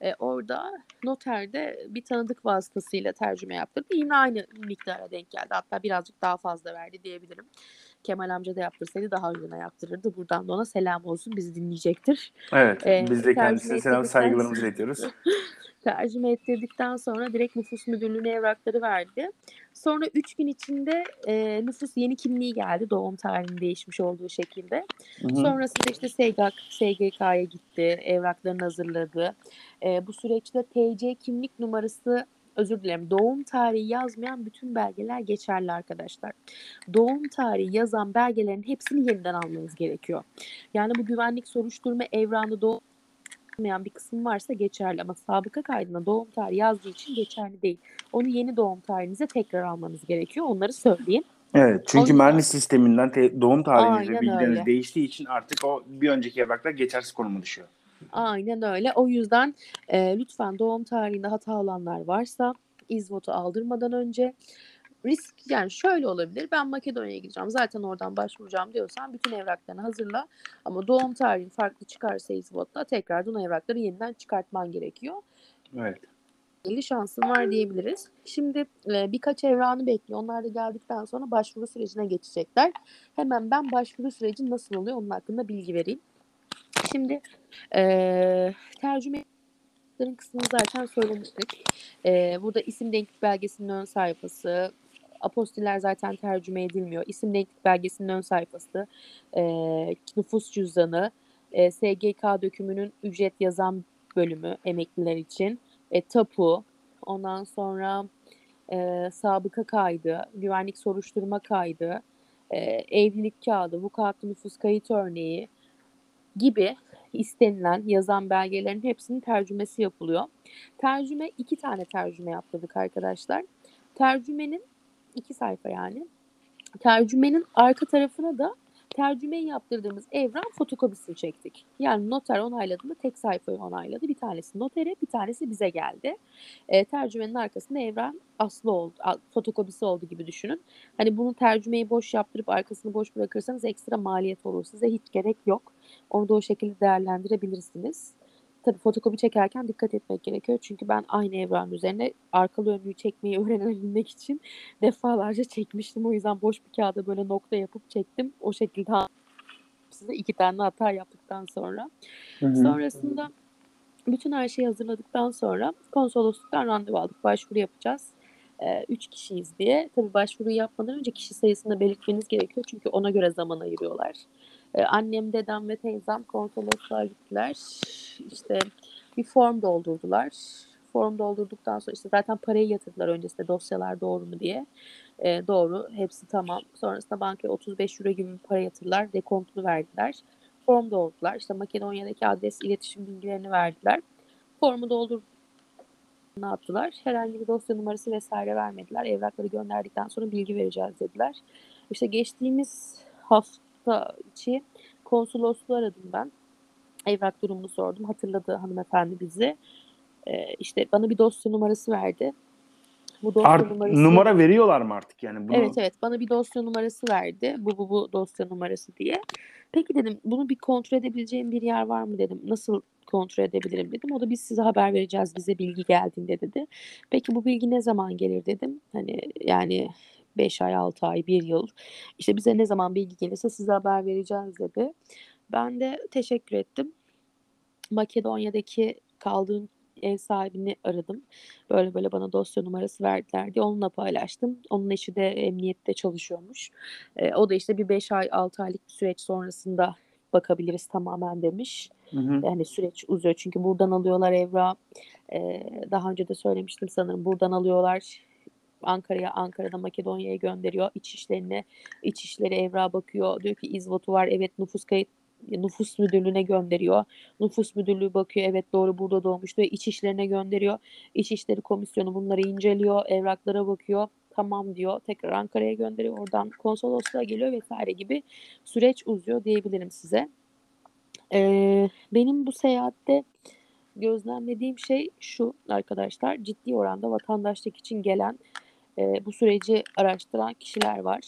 e, orada noterde bir tanıdık vasıtasıyla tercüme yaptırdı. Yine aynı miktara denk geldi. Hatta birazcık daha fazla verdi diyebilirim. Kemal amca da yaptırsaydı daha uyguna yaptırırdı. Buradan da ona selam olsun. Bizi dinleyecektir. Evet. Ee, biz de kendisine selam saygılarımızı iletiyoruz. Tercüme ettirdikten sonra direkt nüfus müdürlüğüne evrakları verdi. Sonra 3 gün içinde e, nüfus yeni kimliği geldi. Doğum tarihinin değişmiş olduğu şekilde. Hı hı. Sonrasında işte SGK, SGK'ya gitti, evraklarını hazırladı. Ee, bu süreçte TC kimlik numarası, özür dilerim, doğum tarihi yazmayan bütün belgeler geçerli arkadaşlar. Doğum tarihi yazan belgelerin hepsini yeniden almanız gerekiyor. Yani bu güvenlik soruşturma evrağında doğum bir kısım varsa geçerli ama sabıka kaydına doğum tarihi yazdığı için geçerli değil. Onu yeni doğum tarihinize tekrar almanız gerekiyor. Onları söyleyeyim. Evet çünkü yüzden- mühendis sisteminden te- doğum tarihiniz ve bilgileriniz öyle. değiştiği için artık o bir önceki evraklar geçersiz konuma düşüyor. Aynen öyle. O yüzden e, lütfen doğum tarihinde hata olanlar varsa izvotu aldırmadan önce risk yani şöyle olabilir. Ben Makedonya'ya gideceğim. Zaten oradan başvuracağım diyorsan bütün evraklarını hazırla. Ama doğum tarihin farklı çıkarsa izvotta tekrardan o evrakları yeniden çıkartman gerekiyor. Evet. 50 şansın var diyebiliriz. Şimdi e, birkaç evrağını bekliyor. Onlar da geldikten sonra başvuru sürecine geçecekler. Hemen ben başvuru süreci nasıl oluyor onun hakkında bilgi vereyim. Şimdi e, tercüme kısmını zaten söylemiştik. E, burada isim denklik belgesinin ön sayfası, apostiller zaten tercüme edilmiyor. İsim denklik belgesinin ön sayfası, e, nüfus cüzdanı, e, SGK dökümünün ücret yazan bölümü emekliler için, e, tapu, ondan sonra e, sabıka kaydı, güvenlik soruşturma kaydı, e, evlilik kağıdı, vukuatlı nüfus kayıt örneği gibi istenilen yazan belgelerin hepsinin tercümesi yapılıyor. Tercüme iki tane tercüme yaptırdık arkadaşlar. Tercümenin iki sayfa yani. Tercümenin arka tarafına da tercümeyi yaptırdığımız evran fotokopisini çektik. Yani noter onayladığında tek sayfayı onayladı. Bir tanesi notere, bir tanesi bize geldi. E, tercümenin arkasında evran aslı oldu, fotokopisi oldu gibi düşünün. Hani bunu tercümeyi boş yaptırıp arkasını boş bırakırsanız ekstra maliyet olur. Size hiç gerek yok. Onu da o şekilde değerlendirebilirsiniz. tabii fotokopi çekerken dikkat etmek gerekiyor. Çünkü ben aynı evrağın üzerine arkalı önlüğü çekmeyi öğrenebilmek için defalarca çekmiştim. O yüzden boş bir kağıda böyle nokta yapıp çektim. O şekilde size iki tane hata yaptıktan sonra. Sonrasında bütün her şeyi hazırladıktan sonra konsolosluktan randevu aldık. Başvuru yapacağız. Ee, üç kişiyiz diye. Tabii başvuruyu yapmadan önce kişi sayısını belirtmeniz gerekiyor. Çünkü ona göre zaman ayırıyorlar. Ee, annem, dedem ve teyzem konsolosluğa gittiler. İşte bir form doldurdular. Form doldurduktan sonra işte zaten parayı yatırdılar öncesinde dosyalar doğru mu diye. Ee, doğru. Hepsi tamam. Sonrasında bankaya 35 euro gibi bir para yatırdılar. Dekontunu verdiler. Form doldurdular. İşte Makedonya'daki adres, iletişim bilgilerini verdiler. Formu doldur ne yaptılar? Herhangi bir dosya numarası vesaire vermediler. Evrakları gönderdikten sonra bilgi vereceğiz dediler. İşte geçtiğimiz hafta içi konsolosluğu aradım ben. Evrak durumunu sordum. Hatırladı hanımefendi bizi. Ee, işte bana bir dosya numarası verdi. Bu dosya Art, numarası... numara veriyorlar mı artık yani? Bunu... Evet evet bana bir dosya numarası verdi. Bu bu bu dosya numarası diye. Peki dedim bunu bir kontrol edebileceğim bir yer var mı dedim. Nasıl kontrol edebilirim dedim. O da biz size haber vereceğiz bize bilgi geldiğinde dedi. Peki bu bilgi ne zaman gelir dedim. Hani yani 5 ay 6 ay 1 yıl işte bize ne zaman bilgi gelirse size haber vereceğiz dedi. Ben de teşekkür ettim. Makedonya'daki kaldığım ev sahibini aradım. Böyle böyle bana dosya numarası verdiler diye onunla paylaştım. Onun eşi de emniyette çalışıyormuş. E, o da işte bir 5 ay 6 aylık bir süreç sonrasında bakabiliriz tamamen demiş. Hı hı. Yani süreç uzuyor çünkü buradan alıyorlar evra. E, daha önce de söylemiştim sanırım. Buradan alıyorlar Ankara'ya, Ankara'da Makedonya'ya gönderiyor. İç işlerine, evra bakıyor. Diyor ki izvotu var. Evet nüfus kayıt nüfus müdürlüğüne gönderiyor. Nüfus müdürlüğü bakıyor evet doğru burada doğmuş diyor. İç işlerine gönderiyor. İçişleri komisyonu bunları inceliyor. Evraklara bakıyor. Tamam diyor. Tekrar Ankara'ya gönderiyor. Oradan konsolosluğa geliyor vesaire gibi süreç uzuyor diyebilirim size. Ee, benim bu seyahatte gözlemlediğim şey şu arkadaşlar. Ciddi oranda vatandaşlık için gelen e, bu süreci araştıran kişiler var.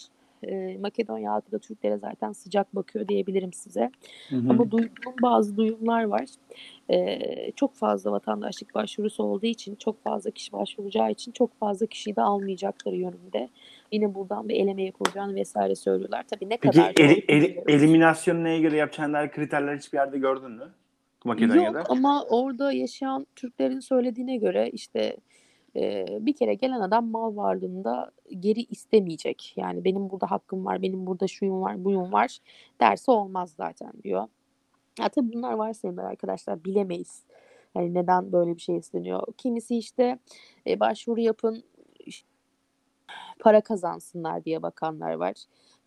E, Makedonya halkı da Türklere zaten sıcak bakıyor diyebilirim size. Hı hı. Ama duyduğum bazı duyumlar var. Ee, çok fazla vatandaşlık başvurusu olduğu için, çok fazla kişi başvuracağı için çok fazla kişiyi de almayacakları yönünde. Yine buradan bir eleme yapılacağını vesaire söylüyorlar. Tabii ne Peki kadar doğru eli- eli- bilmiyoruz. eliminasyonu neye göre yapacağına dair kriterler hiçbir yerde gördün mü? Makedonya'da. Yok ama orada yaşayan Türklerin söylediğine göre işte e, bir kere gelen adam mal varlığında geri istemeyecek. Yani benim burada hakkım var, benim burada şuyum var, buyum var derse olmaz zaten diyor. Ya tabii bunlar varsayımlar arkadaşlar bilemeyiz. Yani neden böyle bir şey isteniyor. Kimisi işte e, başvuru yapın para kazansınlar diye bakanlar var.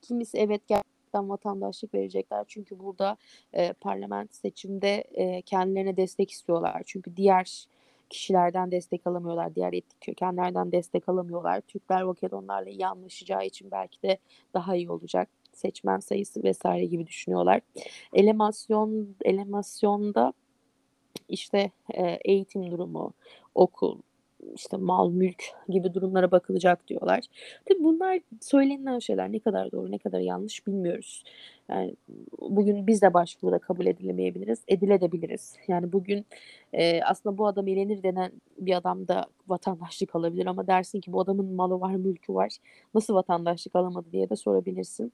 Kimisi evet gerçekten vatandaşlık verecekler. Çünkü burada e, parlament seçimde e, kendilerine destek istiyorlar. Çünkü diğer kişilerden destek alamıyorlar. Diğer etnik kökenlerden destek alamıyorlar. Türkler Makedonlarla iyi anlaşacağı için belki de daha iyi olacak. Seçmen sayısı vesaire gibi düşünüyorlar. Elemasyon elemasyonda işte e, eğitim durumu, okul, işte mal, mülk gibi durumlara bakılacak diyorlar. Tabii bunlar söylenilen şeyler ne kadar doğru ne kadar yanlış bilmiyoruz. Yani bugün biz de başvuruda kabul edilemeyebiliriz, edilebiliriz. Yani bugün e, aslında bu adam elenir denen bir adam da vatandaşlık alabilir ama dersin ki bu adamın malı var, mülkü var. Nasıl vatandaşlık alamadı diye de sorabilirsin.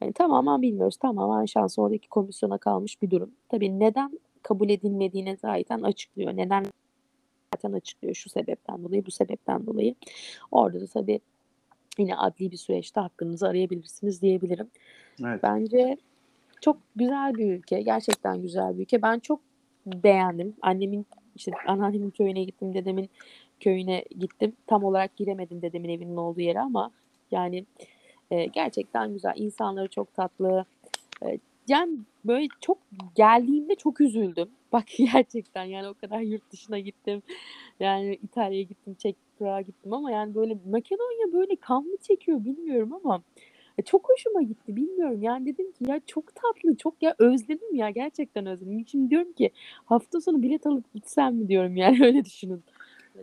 Yani tamamen bilmiyoruz. Tamamen şans oradaki komisyona kalmış bir durum. Tabii neden kabul edilmediğine zaten açıklıyor. Neden zaten açıklıyor şu sebepten dolayı, bu sebepten dolayı. Orada da tabii yine adli bir süreçte hakkınızı arayabilirsiniz diyebilirim. Evet. Bence çok güzel bir ülke. Gerçekten güzel bir ülke. Ben çok beğendim. Annemin işte anneannemin köyüne gittim, dedemin köyüne gittim. Tam olarak giremedim dedemin evinin olduğu yere ama yani e, gerçekten güzel. İnsanları çok tatlı. E, yani böyle çok geldiğimde çok üzüldüm. Bak gerçekten yani o kadar yurt dışına gittim. Yani İtalya'ya gittim, Çek Prag'a gittim ama yani böyle Makedonya böyle kan mı çekiyor bilmiyorum ama e, çok hoşuma gitti bilmiyorum. Yani dedim ki ya çok tatlı, çok ya özledim ya gerçekten özledim. Şimdi diyorum ki hafta sonu bilet alıp gitsem mi diyorum yani öyle düşünün.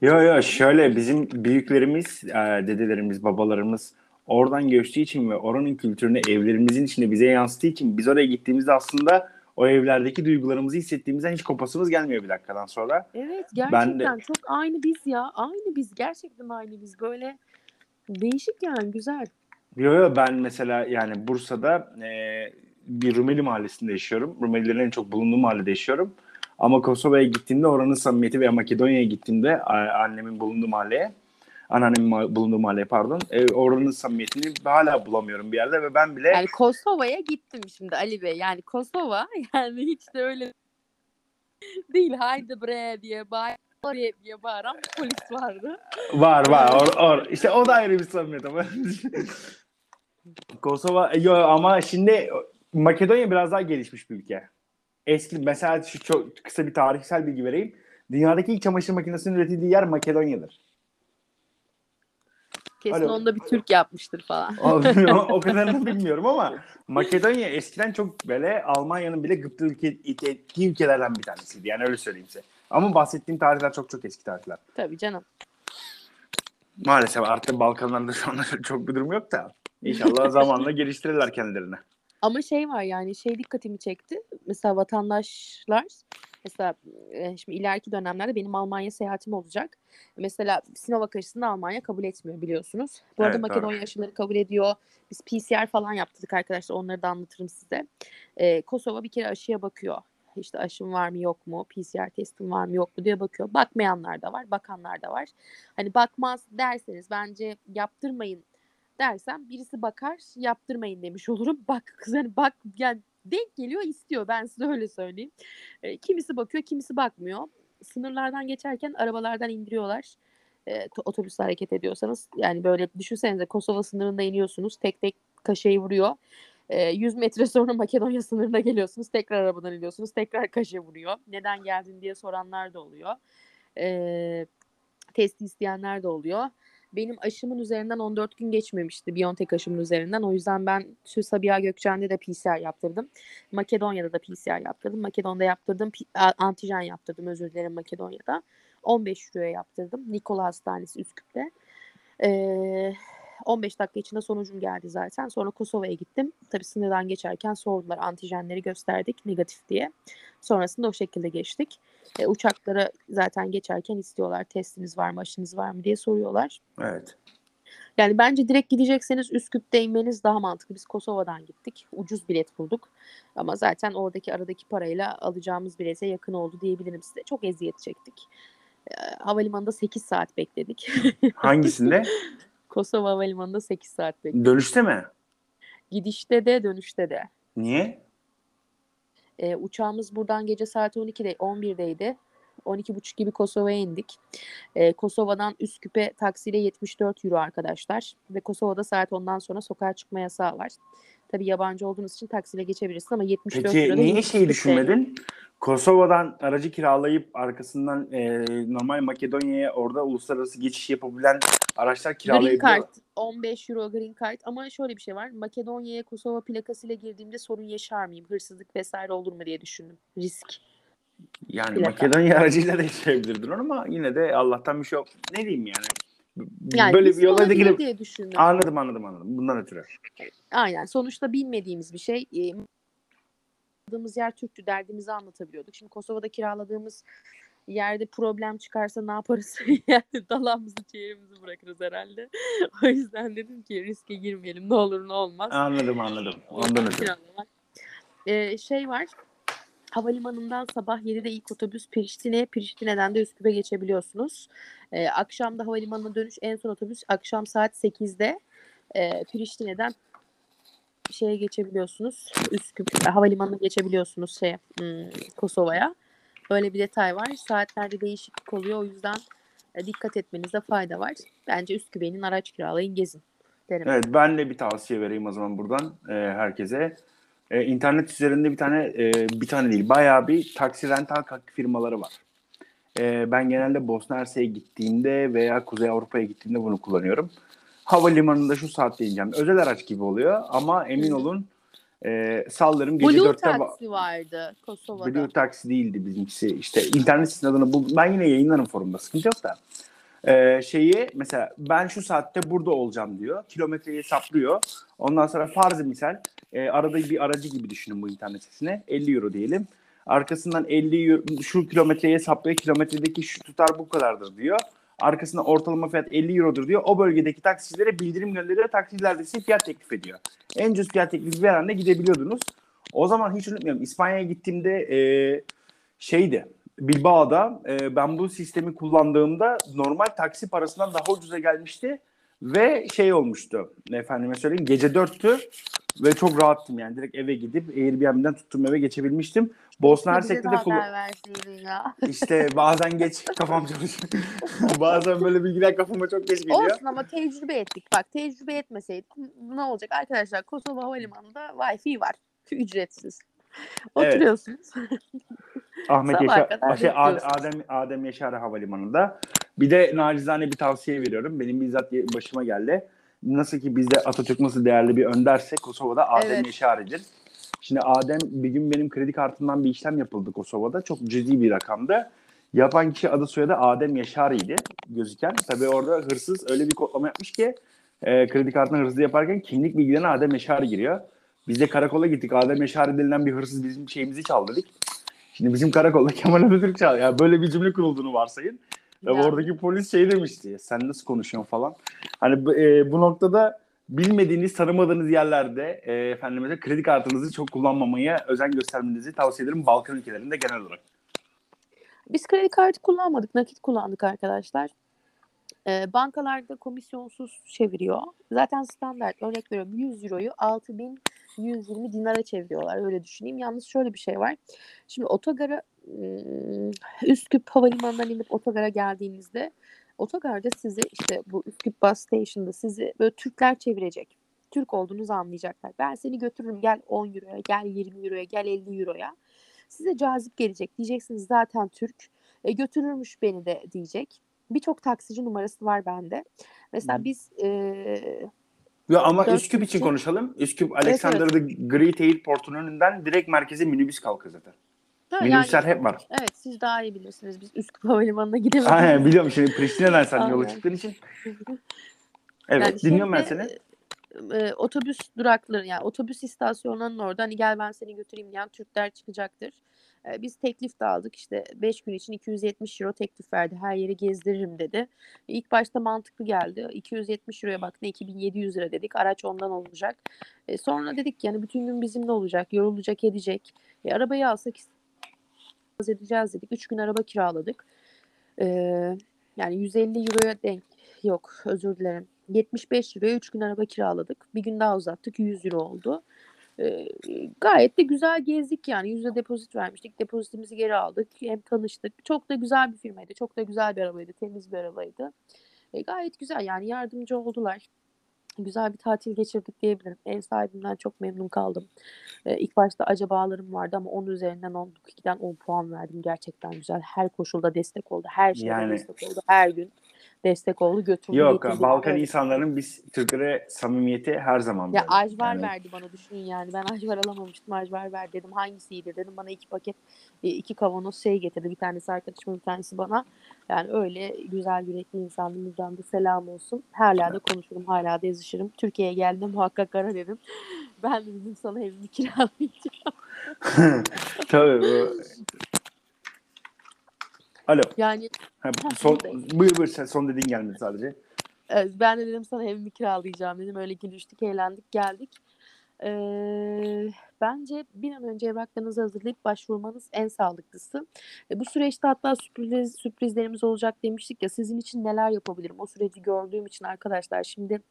Yo yo şöyle bizim büyüklerimiz, e, dedelerimiz, babalarımız oradan göçtüğü için ve oranın kültürünü evlerimizin içinde bize yansıttığı için biz oraya gittiğimizde aslında o evlerdeki duygularımızı hissettiğimizden hiç kopasımız gelmiyor bir dakikadan sonra. Evet Ben gerçekten de- çok aynı biz ya. Aynı biz. Gerçekten aynı biz. Böyle değişik yani güzel. Yo, yo, ben mesela yani Bursa'da e, bir Rumeli mahallesinde yaşıyorum. Rumelilerin en çok bulunduğu mahallede yaşıyorum. Ama Kosova'ya gittiğimde oranın samimiyeti veya Makedonya'ya gittiğimde annemin bulunduğu mahalleye, anneannemin bulunduğu mahalleye pardon, e, oranın samimiyetini hala bulamıyorum bir yerde ve ben bile Yani Kosova'ya gittim şimdi Ali Bey. Yani Kosova yani hiç de öyle değil. Haydi bre diye bağır oraya diye bağıran bir polis vardı. Var var. Or, or. İşte o da ayrı bir samimiyet ama. Kosova yo, ama şimdi Makedonya biraz daha gelişmiş bir ülke. Eski mesela şu çok kısa bir tarihsel bilgi vereyim. Dünyadaki ilk çamaşır makinesinin üretildiği yer Makedonya'dır. Kesin Alo. onda bir Türk yapmıştır falan. o, o kadarını bilmiyorum ama Makedonya eskiden çok böyle Almanya'nın bile gıpta ülke, ettiği ülkelerden bir tanesiydi. Yani öyle söyleyeyim size. Ama bahsettiğim tarihler çok çok eski tarihler. Tabii canım. Maalesef artık Balkanlarda şu anda çok bir durum yok da. İnşallah zamanla geliştirirler kendilerini. Ama şey var yani şey dikkatimi çekti. Mesela vatandaşlar mesela şimdi ileriki dönemlerde benim Almanya seyahatim olacak. Mesela Sinovac aşısını Almanya kabul etmiyor biliyorsunuz. Bu arada Evet, doğru. Makedonya aşıları kabul ediyor. Biz PCR falan yaptırdık arkadaşlar. Onları da anlatırım size. Ee, Kosova bir kere aşıya bakıyor. İşte aşım var mı yok mu? PCR testim var mı yok mu diye bakıyor. Bakmayanlar da var, bakanlar da var. Hani bakmaz derseniz bence yaptırmayın dersem birisi bakar yaptırmayın demiş olurum. Bak kız hani bak yani denk geliyor istiyor ben size öyle söyleyeyim. E, kimisi bakıyor kimisi bakmıyor. Sınırlardan geçerken arabalardan indiriyorlar. E, to- otobüs hareket ediyorsanız yani böyle düşünsenize Kosova sınırında iniyorsunuz tek tek kaşeyi vuruyor. E, 100 metre sonra Makedonya sınırına geliyorsunuz tekrar arabadan iniyorsunuz tekrar kaşe vuruyor. Neden geldin diye soranlar da oluyor. E, testi isteyenler de oluyor. Benim aşımın üzerinden 14 gün geçmemişti. Biontech aşımın üzerinden. O yüzden ben şu Sabiha Gökçen'de de PCR yaptırdım. Makedonya'da da PCR yaptırdım. Makedonya'da yaptırdım. Antijen yaptırdım özür dilerim Makedonya'da. 15 euroya yaptırdım. Nikola Hastanesi Üsküp'te. Ee, 15 dakika içinde sonucum geldi zaten. Sonra Kosova'ya gittim. Tabii sınırdan geçerken sordular antijenleri gösterdik negatif diye. Sonrasında o şekilde geçtik. E, uçaklara zaten geçerken istiyorlar testiniz var mı aşınız var mı diye soruyorlar. Evet. Yani bence direkt gidecekseniz Üsküp'te inmeniz daha mantıklı. Biz Kosova'dan gittik. Ucuz bilet bulduk. Ama zaten oradaki aradaki parayla alacağımız bilete yakın oldu diyebilirim size. Çok eziyet çektik. E, havalimanında 8 saat bekledik. Hangisinde? Kosova Havalimanı'nda 8 saat bekledik. Dönüşte mi? Gidişte de dönüşte de. Niye? E, uçağımız buradan gece saat 12'de 11'deydi. 12.30 gibi Kosova'ya indik. E, Kosova'dan Üsküp'e taksiyle 74 euro arkadaşlar. Ve Kosova'da saat ondan sonra sokağa çıkma yasağı var. Tabii yabancı olduğunuz için taksiyle geçebilirsin ama 74 Peki euro da niye şeyi düşünmedin? Kosova'dan aracı kiralayıp arkasından e, normal Makedonya'ya orada uluslararası geçiş yapabilen araçlar Green kiralayabiliyor. Card 15 euro Green Card ama şöyle bir şey var. Makedonya'ya Kosova plakasıyla girdiğimde sorun yaşar mıyım? Hırsızlık vesaire olur mu diye düşündüm. Risk. Yani Plaka. Makedonya aracıyla da yaşayabilirdin ama yine de Allah'tan bir şey yok. Ne diyeyim yani? Yani Böyle bir yola da girip diye düşündüm. anladım anladım anladım. Bundan ötürü. Aynen. Sonuçta bilmediğimiz bir şey. E, kiraladığımız yer Türktü. Derdimizi anlatabiliyorduk. Şimdi Kosova'da kiraladığımız yerde problem çıkarsa ne yaparız? yani dalağımızı ciğerimizi bırakırız herhalde. o yüzden dedim ki riske girmeyelim. Ne olur ne olmaz. Anladım anladım. Ondan ötürü. Ee, şey var. Havalimanından sabah 7'de ilk otobüs Priştine, Priştine'den de Üsküp'e geçebiliyorsunuz. Ee, akşam da havalimanına dönüş en son otobüs akşam saat 8'de e, Priştine'den şeye geçebiliyorsunuz. Üsküp havalimanına geçebiliyorsunuz şey hmm, Kosova'ya. Böyle bir detay var. Saatlerde değişiklik oluyor. O yüzden e, dikkat etmenize fayda var. Bence Üsküp'e inin araç kiralayın gezin. Derim. Evet ben de bir tavsiye vereyim o zaman buradan e, herkese. E, internet üzerinde bir tane e, bir tane değil bayağı bir taksi rental firmaları var. E, ben genelde Bosna Hersek'e gittiğimde veya Kuzey Avrupa'ya gittiğimde bunu kullanıyorum. Havalimanında şu saatte ineceğim. Özel araç gibi oluyor ama emin olun e, sallarım gece Blue 4'te va- Taxi vardı Kosova'da. Blue Taxi değildi bizimkisi. İşte internet sitesinin adını bul. Ben yine yayınlarım forumda. Sıkıntı yok da. Ee, şeyi mesela ben şu saatte burada olacağım diyor. Kilometreyi hesaplıyor. Ondan sonra farz misal e, arada bir aracı gibi düşünün bu internet sitesine. 50 euro diyelim. Arkasından 50 euro, şu kilometreyi hesaplıyor. Kilometredeki şu tutar bu kadardır diyor. Arkasından ortalama fiyat 50 eurodur diyor. O bölgedeki taksicilere bildirim gönderiyor. Taksiciler de size fiyat teklif ediyor. En ucuz fiyat teklifi veren de gidebiliyordunuz. O zaman hiç unutmuyorum. İspanya'ya gittiğimde e, şeydi. Bilbao'da e, ben bu sistemi kullandığımda normal taksi parasından daha ucuza gelmişti ve şey olmuştu. Efendime söyleyeyim gece 4'tü ve çok rahattım yani direkt eve gidip Airbnb'den tuttuğum eve geçebilmiştim. Bosna Hersek'te de kullan işte bazen geç kafam çalışıyor. bazen böyle bilgiler kafama çok geç geliyor. Olsun ama tecrübe ettik. Bak tecrübe etmeseydik ne olacak arkadaşlar? Kosova Havalimanı'nda Wi-Fi var. Ücretsiz. Evet. Oturuyorsunuz. Ahmet Yaşar, şey. Adem, Adem Yaşar Havalimanı'nda. Bir de nacizane bir tavsiye veriyorum. Benim bizzat başıma geldi. Nasıl ki bizde Atatürk nasıl değerli bir önderse Kosova'da Adem Evet. Yaşar'ıdır. Şimdi Adem bir gün benim kredi kartımdan bir işlem yapıldı Kosova'da. Çok cüzi bir rakamdı. Yapan kişi adı soyadı Adem Yaşar'ıydı gözüken. Tabii orada hırsız öyle bir kodlama yapmış ki e, kredi kartına hırsız yaparken kimlik bilgilerine Adem Yaşar giriyor. Biz de karakola gittik. Adem Yaşar denilen bir hırsız bizim şeyimizi çaldı dedik. Şimdi bizim karakolda Kemal Atatürk çaldı. Yani böyle bir cümle kurulduğunu varsayın. Ve Yani. oradaki polis şey demişti. Sen nasıl konuşuyorsun falan. Hani e, bu noktada bilmediğiniz, tanımadığınız yerlerde e, efendim mesela kredi kartınızı çok kullanmamaya özen göstermenizi tavsiye ederim Balkan ülkelerinde genel olarak. Biz kredi kartı kullanmadık. Nakit kullandık arkadaşlar. Ee, bankalarda komisyonsuz çeviriyor. Zaten standart. Örnek veriyorum 100 euroyu 6120 dinara çeviriyorlar. Öyle düşüneyim. Yalnız şöyle bir şey var. Şimdi otogara ım, Üsküp Havalimanı'ndan inip otogara geldiğinizde otogarda sizi işte bu Üsküp Bus Station'da sizi böyle Türkler çevirecek. Türk olduğunuzu anlayacaklar. Ben seni götürürüm gel 10 euroya, gel 20 euroya, gel 50 euroya. Size cazip gelecek. Diyeceksiniz zaten Türk. E, götürürmüş beni de diyecek. Birçok taksici numarası var bende. Mesela Hı. biz e, Ya ama Üsküp için konuşalım. Üsküp Alexander the Great Airport'un önünden direkt merkeze minibüs kalkıyor zaten. Minibüsler yani- hep var. Evet siz daha iyi bilirsiniz. Biz Üsküp Havalimanı'na gidemedik. Aynen biliyorum şimdi Priştine'den sen yola çıktığın için. Evet Yani dinliyorum ben şeyde, seni. e, otobüs durakları yani otobüs istasyonlarının orada hani gel ben seni götüreyim diyen Türkler çıkacaktır. E, biz teklif de aldık işte 5 gün için 270 euro teklif verdi. Her yeri gezdiririm dedi. İlk başta mantıklı geldi. 270 euroya baktı 2700 lira dedik. Araç ondan olacak. E, sonra dedik yani bütün gün bizimle olacak. Yorulacak edecek. E, arabayı alsak edeceğiz dedik. 3 gün araba kiraladık. E, yani 150 euroya denk yok özür dilerim. 75 euroya 3 gün araba kiraladık. Bir gün daha uzattık 100 euro oldu. Ee, gayet de güzel gezdik yani. Yüzde depozit vermiştik. Depozitimizi geri aldık. Hem tanıştık. Çok da güzel bir firmaydı. Çok da güzel bir arabaydı. Temiz bir arabaydı. E, gayet güzel yani yardımcı oldular. Güzel bir tatil geçirdik diyebilirim. Ev sahibimden çok memnun kaldım. Ee, ilk başta acabalarım vardı ama 10 üzerinden 10, 2'den 10 puan verdim. Gerçekten güzel. Her koşulda destek oldu. Her şeyde Yani- destek oldu. Her gün destek oldu. Götürdü. Yok getirdi. Balkan Evet. insanların biz Türklere samimiyeti her zaman Ya böyle. ajvar Yani verdi bana düşünün yani. Ben ajvar alamamıştım. Ajvar ver dedim. Hangisi iyidir dedim. Bana iki paket e, iki kavanoz şey getirdi. Bir tanesi arkadaşıma bir tanesi bana. Yani öyle güzel yürekli insandı. Buradan da selam olsun. Hala da konuşurum. Hala da yazışırım. Türkiye'ye geldim muhakkak ara dedim. Ben de dedim sana evimi kiralayacağım. Tabii. bu- Alo. Yani Ha, son, buyur buyur sen son dediğin gelmedi sadece. e, ben de dedim sana evimi kiralayacağım dedim. Öyle gülüştük, eğlendik, geldik. Ee, bence bir an önce evraklarınızı hazırlayıp başvurmanız en sağlıklısı. E, bu süreçte hatta sürpriz sürprizlerimiz olacak demiştik ya. Sizin için neler yapabilirim? O süreci gördüğüm için arkadaşlar şimdi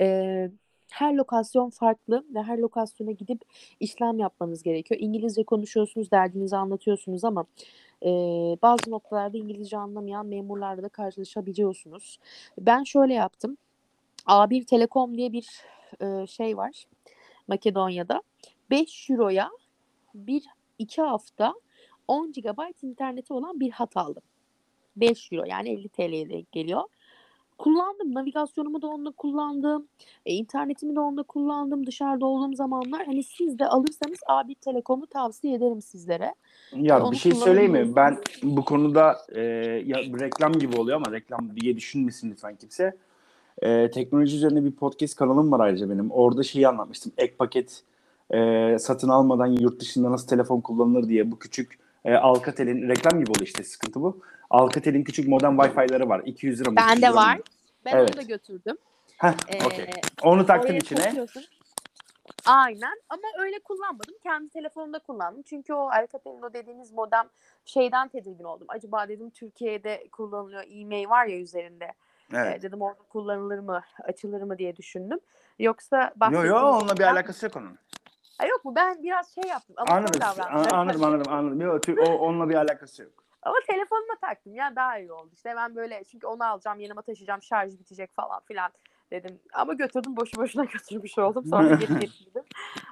e, her lokasyon farklı ve her lokasyona gidip işlem yapmanız gerekiyor. İngilizce konuşuyorsunuz, derdinizi anlatıyorsunuz ama e, bazı noktalarda İngilizce anlamayan memurlarla da karşılaşabiliyorsunuz. Ben şöyle yaptım. A1 Telekom diye bir e, şey var Makedonya'da. 5 euroya bir iki hafta 10 GB interneti olan bir hat aldım. 5 euro yani 50 TL'ye denk geliyor. Kullandım. Navigasyonumu da onunla kullandım. E, internetimi de onunla kullandım. Dışarıda olduğum zamanlar. Hani siz de alırsanız abi Telekom'u tavsiye ederim sizlere. Ya Onu bir şey söyleyeyim mi? Ben bu konuda e, ya reklam gibi oluyor ama reklam diye düşünmesin lütfen kimse. E, teknoloji üzerine bir podcast kanalım var ayrıca benim. Orada şeyi anlatmıştım. Ek paket e, satın almadan yurt dışında nasıl telefon kullanılır diye bu küçük e, Alcatel'in reklam gibi oluyor işte sıkıntı bu. Alcatel'in küçük modem Wi-Fi'ları var. 200 lira mı? 300 Bende mı? var. Ben Evet. onu da götürdüm. Heh, Ee. Onu oraya içine. Aynen ama öyle kullanmadım. Kendi telefonumda kullandım. Çünkü o Alcatel'in o dediğiniz modem şeyden tedirgin oldum. Acaba dedim Türkiye'de kullanılıyor e-mail var ya üzerinde. Evet. Ee, dedim orada kullanılır mı, açılır mı diye düşündüm. Yoksa Yo bahsettiğiniz yo onunla bir alakası yok onun. Ha, yok mu? Ben biraz şey yaptım. Anladım. anladım anladım anladım. Yo, tü- o, onunla bir alakası yok. Ama telefonuma taktım ya daha iyi oldu. İşte ben böyle çünkü onu alacağım yanıma taşıyacağım şarj bitecek falan filan dedim. Ama götürdüm boşu boşuna götürmüş oldum. Sonra geri getirdim.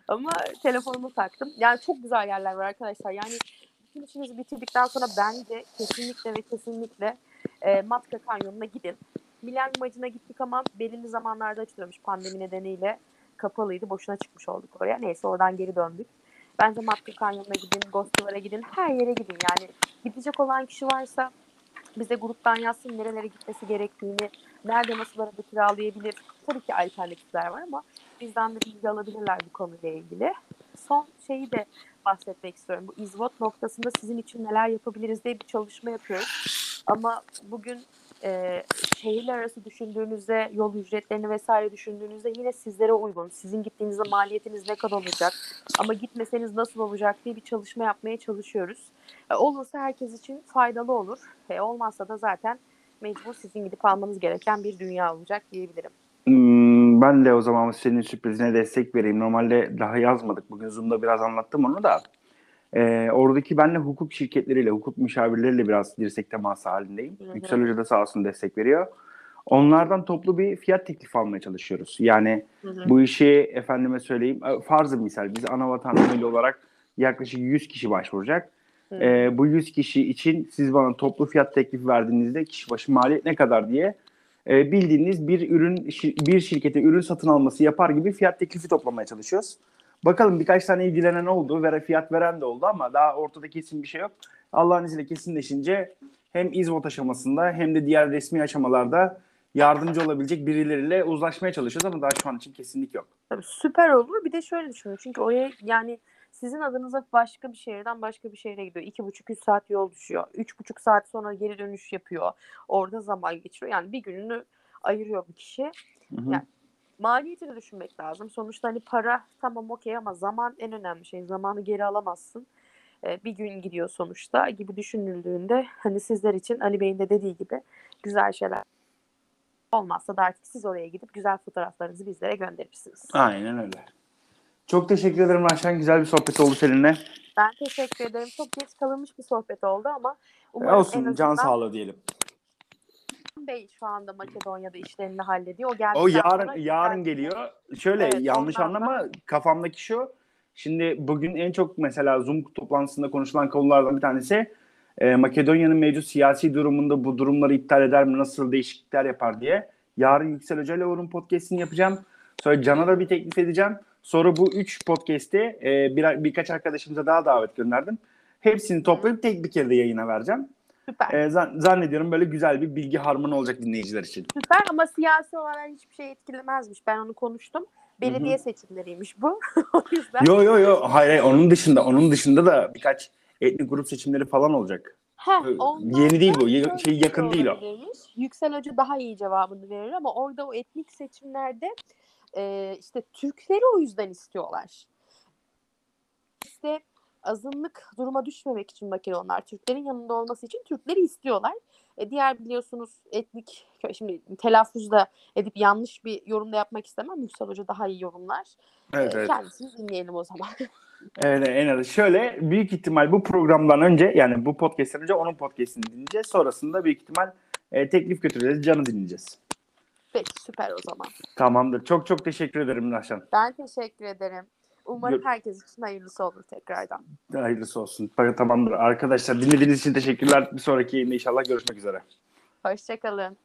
Ama telefonumu taktım. Yani çok güzel yerler var arkadaşlar. Yani bütün işinizi bitirdikten sonra bence kesinlikle ve kesinlikle e, Matka Kanyonu'na gidin. Milenyum Acı'na gittik ama belirli zamanlarda açılıyormuş pandemi nedeniyle kapalıydı. Boşuna çıkmış olduk oraya. Neyse oradan geri döndük. Bence Matka Kanyonu'na gidin, Ghostlulara gidin, her yere gidin. Yani gidecek olan kişi varsa bize gruptan yazsın nerelere gitmesi gerektiğini, nerede nasıl araba kiralayabilir. Tabii ki alternatifler var ama bizden de bilgi alabilirler bu konuyla ilgili. Son şeyi de bahsetmek istiyorum. Bu izvot noktasında sizin için neler yapabiliriz diye bir çalışma yapıyoruz. Ama bugün e, şehirler arası düşündüğünüzde, yol ücretlerini vesaire düşündüğünüzde yine sizlere uygun. Sizin gittiğinizde maliyetiniz ne kadar olacak? Ama gitmeseniz nasıl olacak diye bir çalışma yapmaya çalışıyoruz. E, olursa herkes için faydalı olur. E, olmazsa da zaten mecbur sizin gidip almanız gereken bir dünya olacak diyebilirim. Hmm, ben de o zaman senin sürprizine destek vereyim. Normalde daha yazmadık. Bugün Zoom'da biraz anlattım onu da. Ee, oradaki benle hukuk şirketleriyle, hukuk müşavirleriyle biraz dirsek teması halindeyim. Hı hı. Yüksel Hoca da sağ olsun destek veriyor. Onlardan toplu bir fiyat teklifi almaya çalışıyoruz. Yani bu işi efendime söyleyeyim, e, farzı misal biz ana vatandaşı olarak yaklaşık 100 kişi başvuracak. Hı. Ee, bu 100 kişi için siz bana toplu fiyat teklifi verdiğinizde kişi başı maliyet ne kadar diye e, bildiğiniz bir ürün bir şirkete ürün satın alması yapar gibi fiyat teklifi toplamaya çalışıyoruz. Bakalım birkaç tane ilgilenen oldu ve fiyat veren de oldu ama daha ortada kesin bir şey yok. Allah'ın izniyle kesinleşince hem izvot aşamasında hem de diğer resmi aşamalarda yardımcı olabilecek birileriyle uzlaşmaya çalışıyoruz ama daha şu an için kesinlik yok. Tabii süper olur. Bir de şöyle düşünün. Çünkü oraya yani sizin adınıza başka bir şehirden başka bir şehre gidiyor. İki buçuk, üç saat yol düşüyor. Üç buçuk saat sonra geri dönüş yapıyor. Orada zaman geçiriyor. Yani bir gününü ayırıyor bir kişi. Hı hı. Yani maliyeti de düşünmek lazım. Sonuçta hani para tamam okey ama zaman en önemli şey. Zamanı geri alamazsın. Ee, bir gün gidiyor sonuçta gibi düşünüldüğünde hani sizler için Ali Bey'in de dediği gibi güzel şeyler olmazsa da artık siz oraya gidip güzel fotoğraflarınızı bizlere gönderirsiniz. Aynen öyle. Çok teşekkür ederim Ayşen. Güzel bir sohbet oldu seninle. Ben teşekkür ederim. Çok geç kalınmış bir sohbet oldu ama E, umarım en Olsun can azından sağlığı diyelim. Bey şu anda Makedonya'da işlerini hallediyor. O, O yarın yarın geliyor. Şöyle Evet, yanlış anlama kafamdaki şu. Şimdi bugün en çok mesela Zoom toplantısında konuşulan konulardan bir tanesi e, Makedonya'nın mevcut siyasi durumunda bu durumları iptal eder mi, nasıl değişiklikler yapar diye. Yarın Yüksel Hoca ile onun podcastini yapacağım. Sonra Can'a da bir teklif edeceğim. Sonra bu üç podcast'i e, bir, birkaç arkadaşımıza daha davet gönderdim. Hepsini toplayıp tek bir kere de yayına vereceğim. Süper. E, zan- zannediyorum böyle güzel bir bilgi harmanı olacak dinleyiciler için. Süper ama siyasi olarak hiçbir şey etkilemezmiş. Ben onu konuştum. Belediye seçimleriymiş bu. o yüzden. Yo yo yo hayır, hayır onun dışında onun dışında da birkaç etnik grup seçimleri falan olacak. Heh, yeni değil bu, şöyle şey yakın değil o. Yüksel Hoca daha iyi cevabını verir ama orada o etnik seçimlerde e, işte Türkleri o yüzden istiyorlar. İşte azınlık duruma düşmemek için Makedonlar Türklerin yanında olması için Türkleri istiyorlar. E, diğer biliyorsunuz etnik şimdi telaffuzda edip yanlış bir yorumda yapmak istemem. Yüksel Hoca daha iyi yorumlar. Evet E, evet. Kendisini dinleyelim o zaman. Evet en azı. Şöyle büyük ihtimal bu programdan önce yani bu podcast'ten önce onun podcast'ini dinleyeceğiz. Sonrasında büyük ihtimal e, teklif götüreceğiz. Can'ı dinleyeceğiz. Peki süper o zaman. Tamamdır. Çok çok teşekkür ederim Nahşan. Ben teşekkür ederim. Umarım herkes için hayırlısı olur tekrardan. Hayırlısı olsun. Tamamdır. Arkadaşlar dinlediğiniz için teşekkürler. Bir sonraki yayında inşallah görüşmek üzere. Hoşçakalın.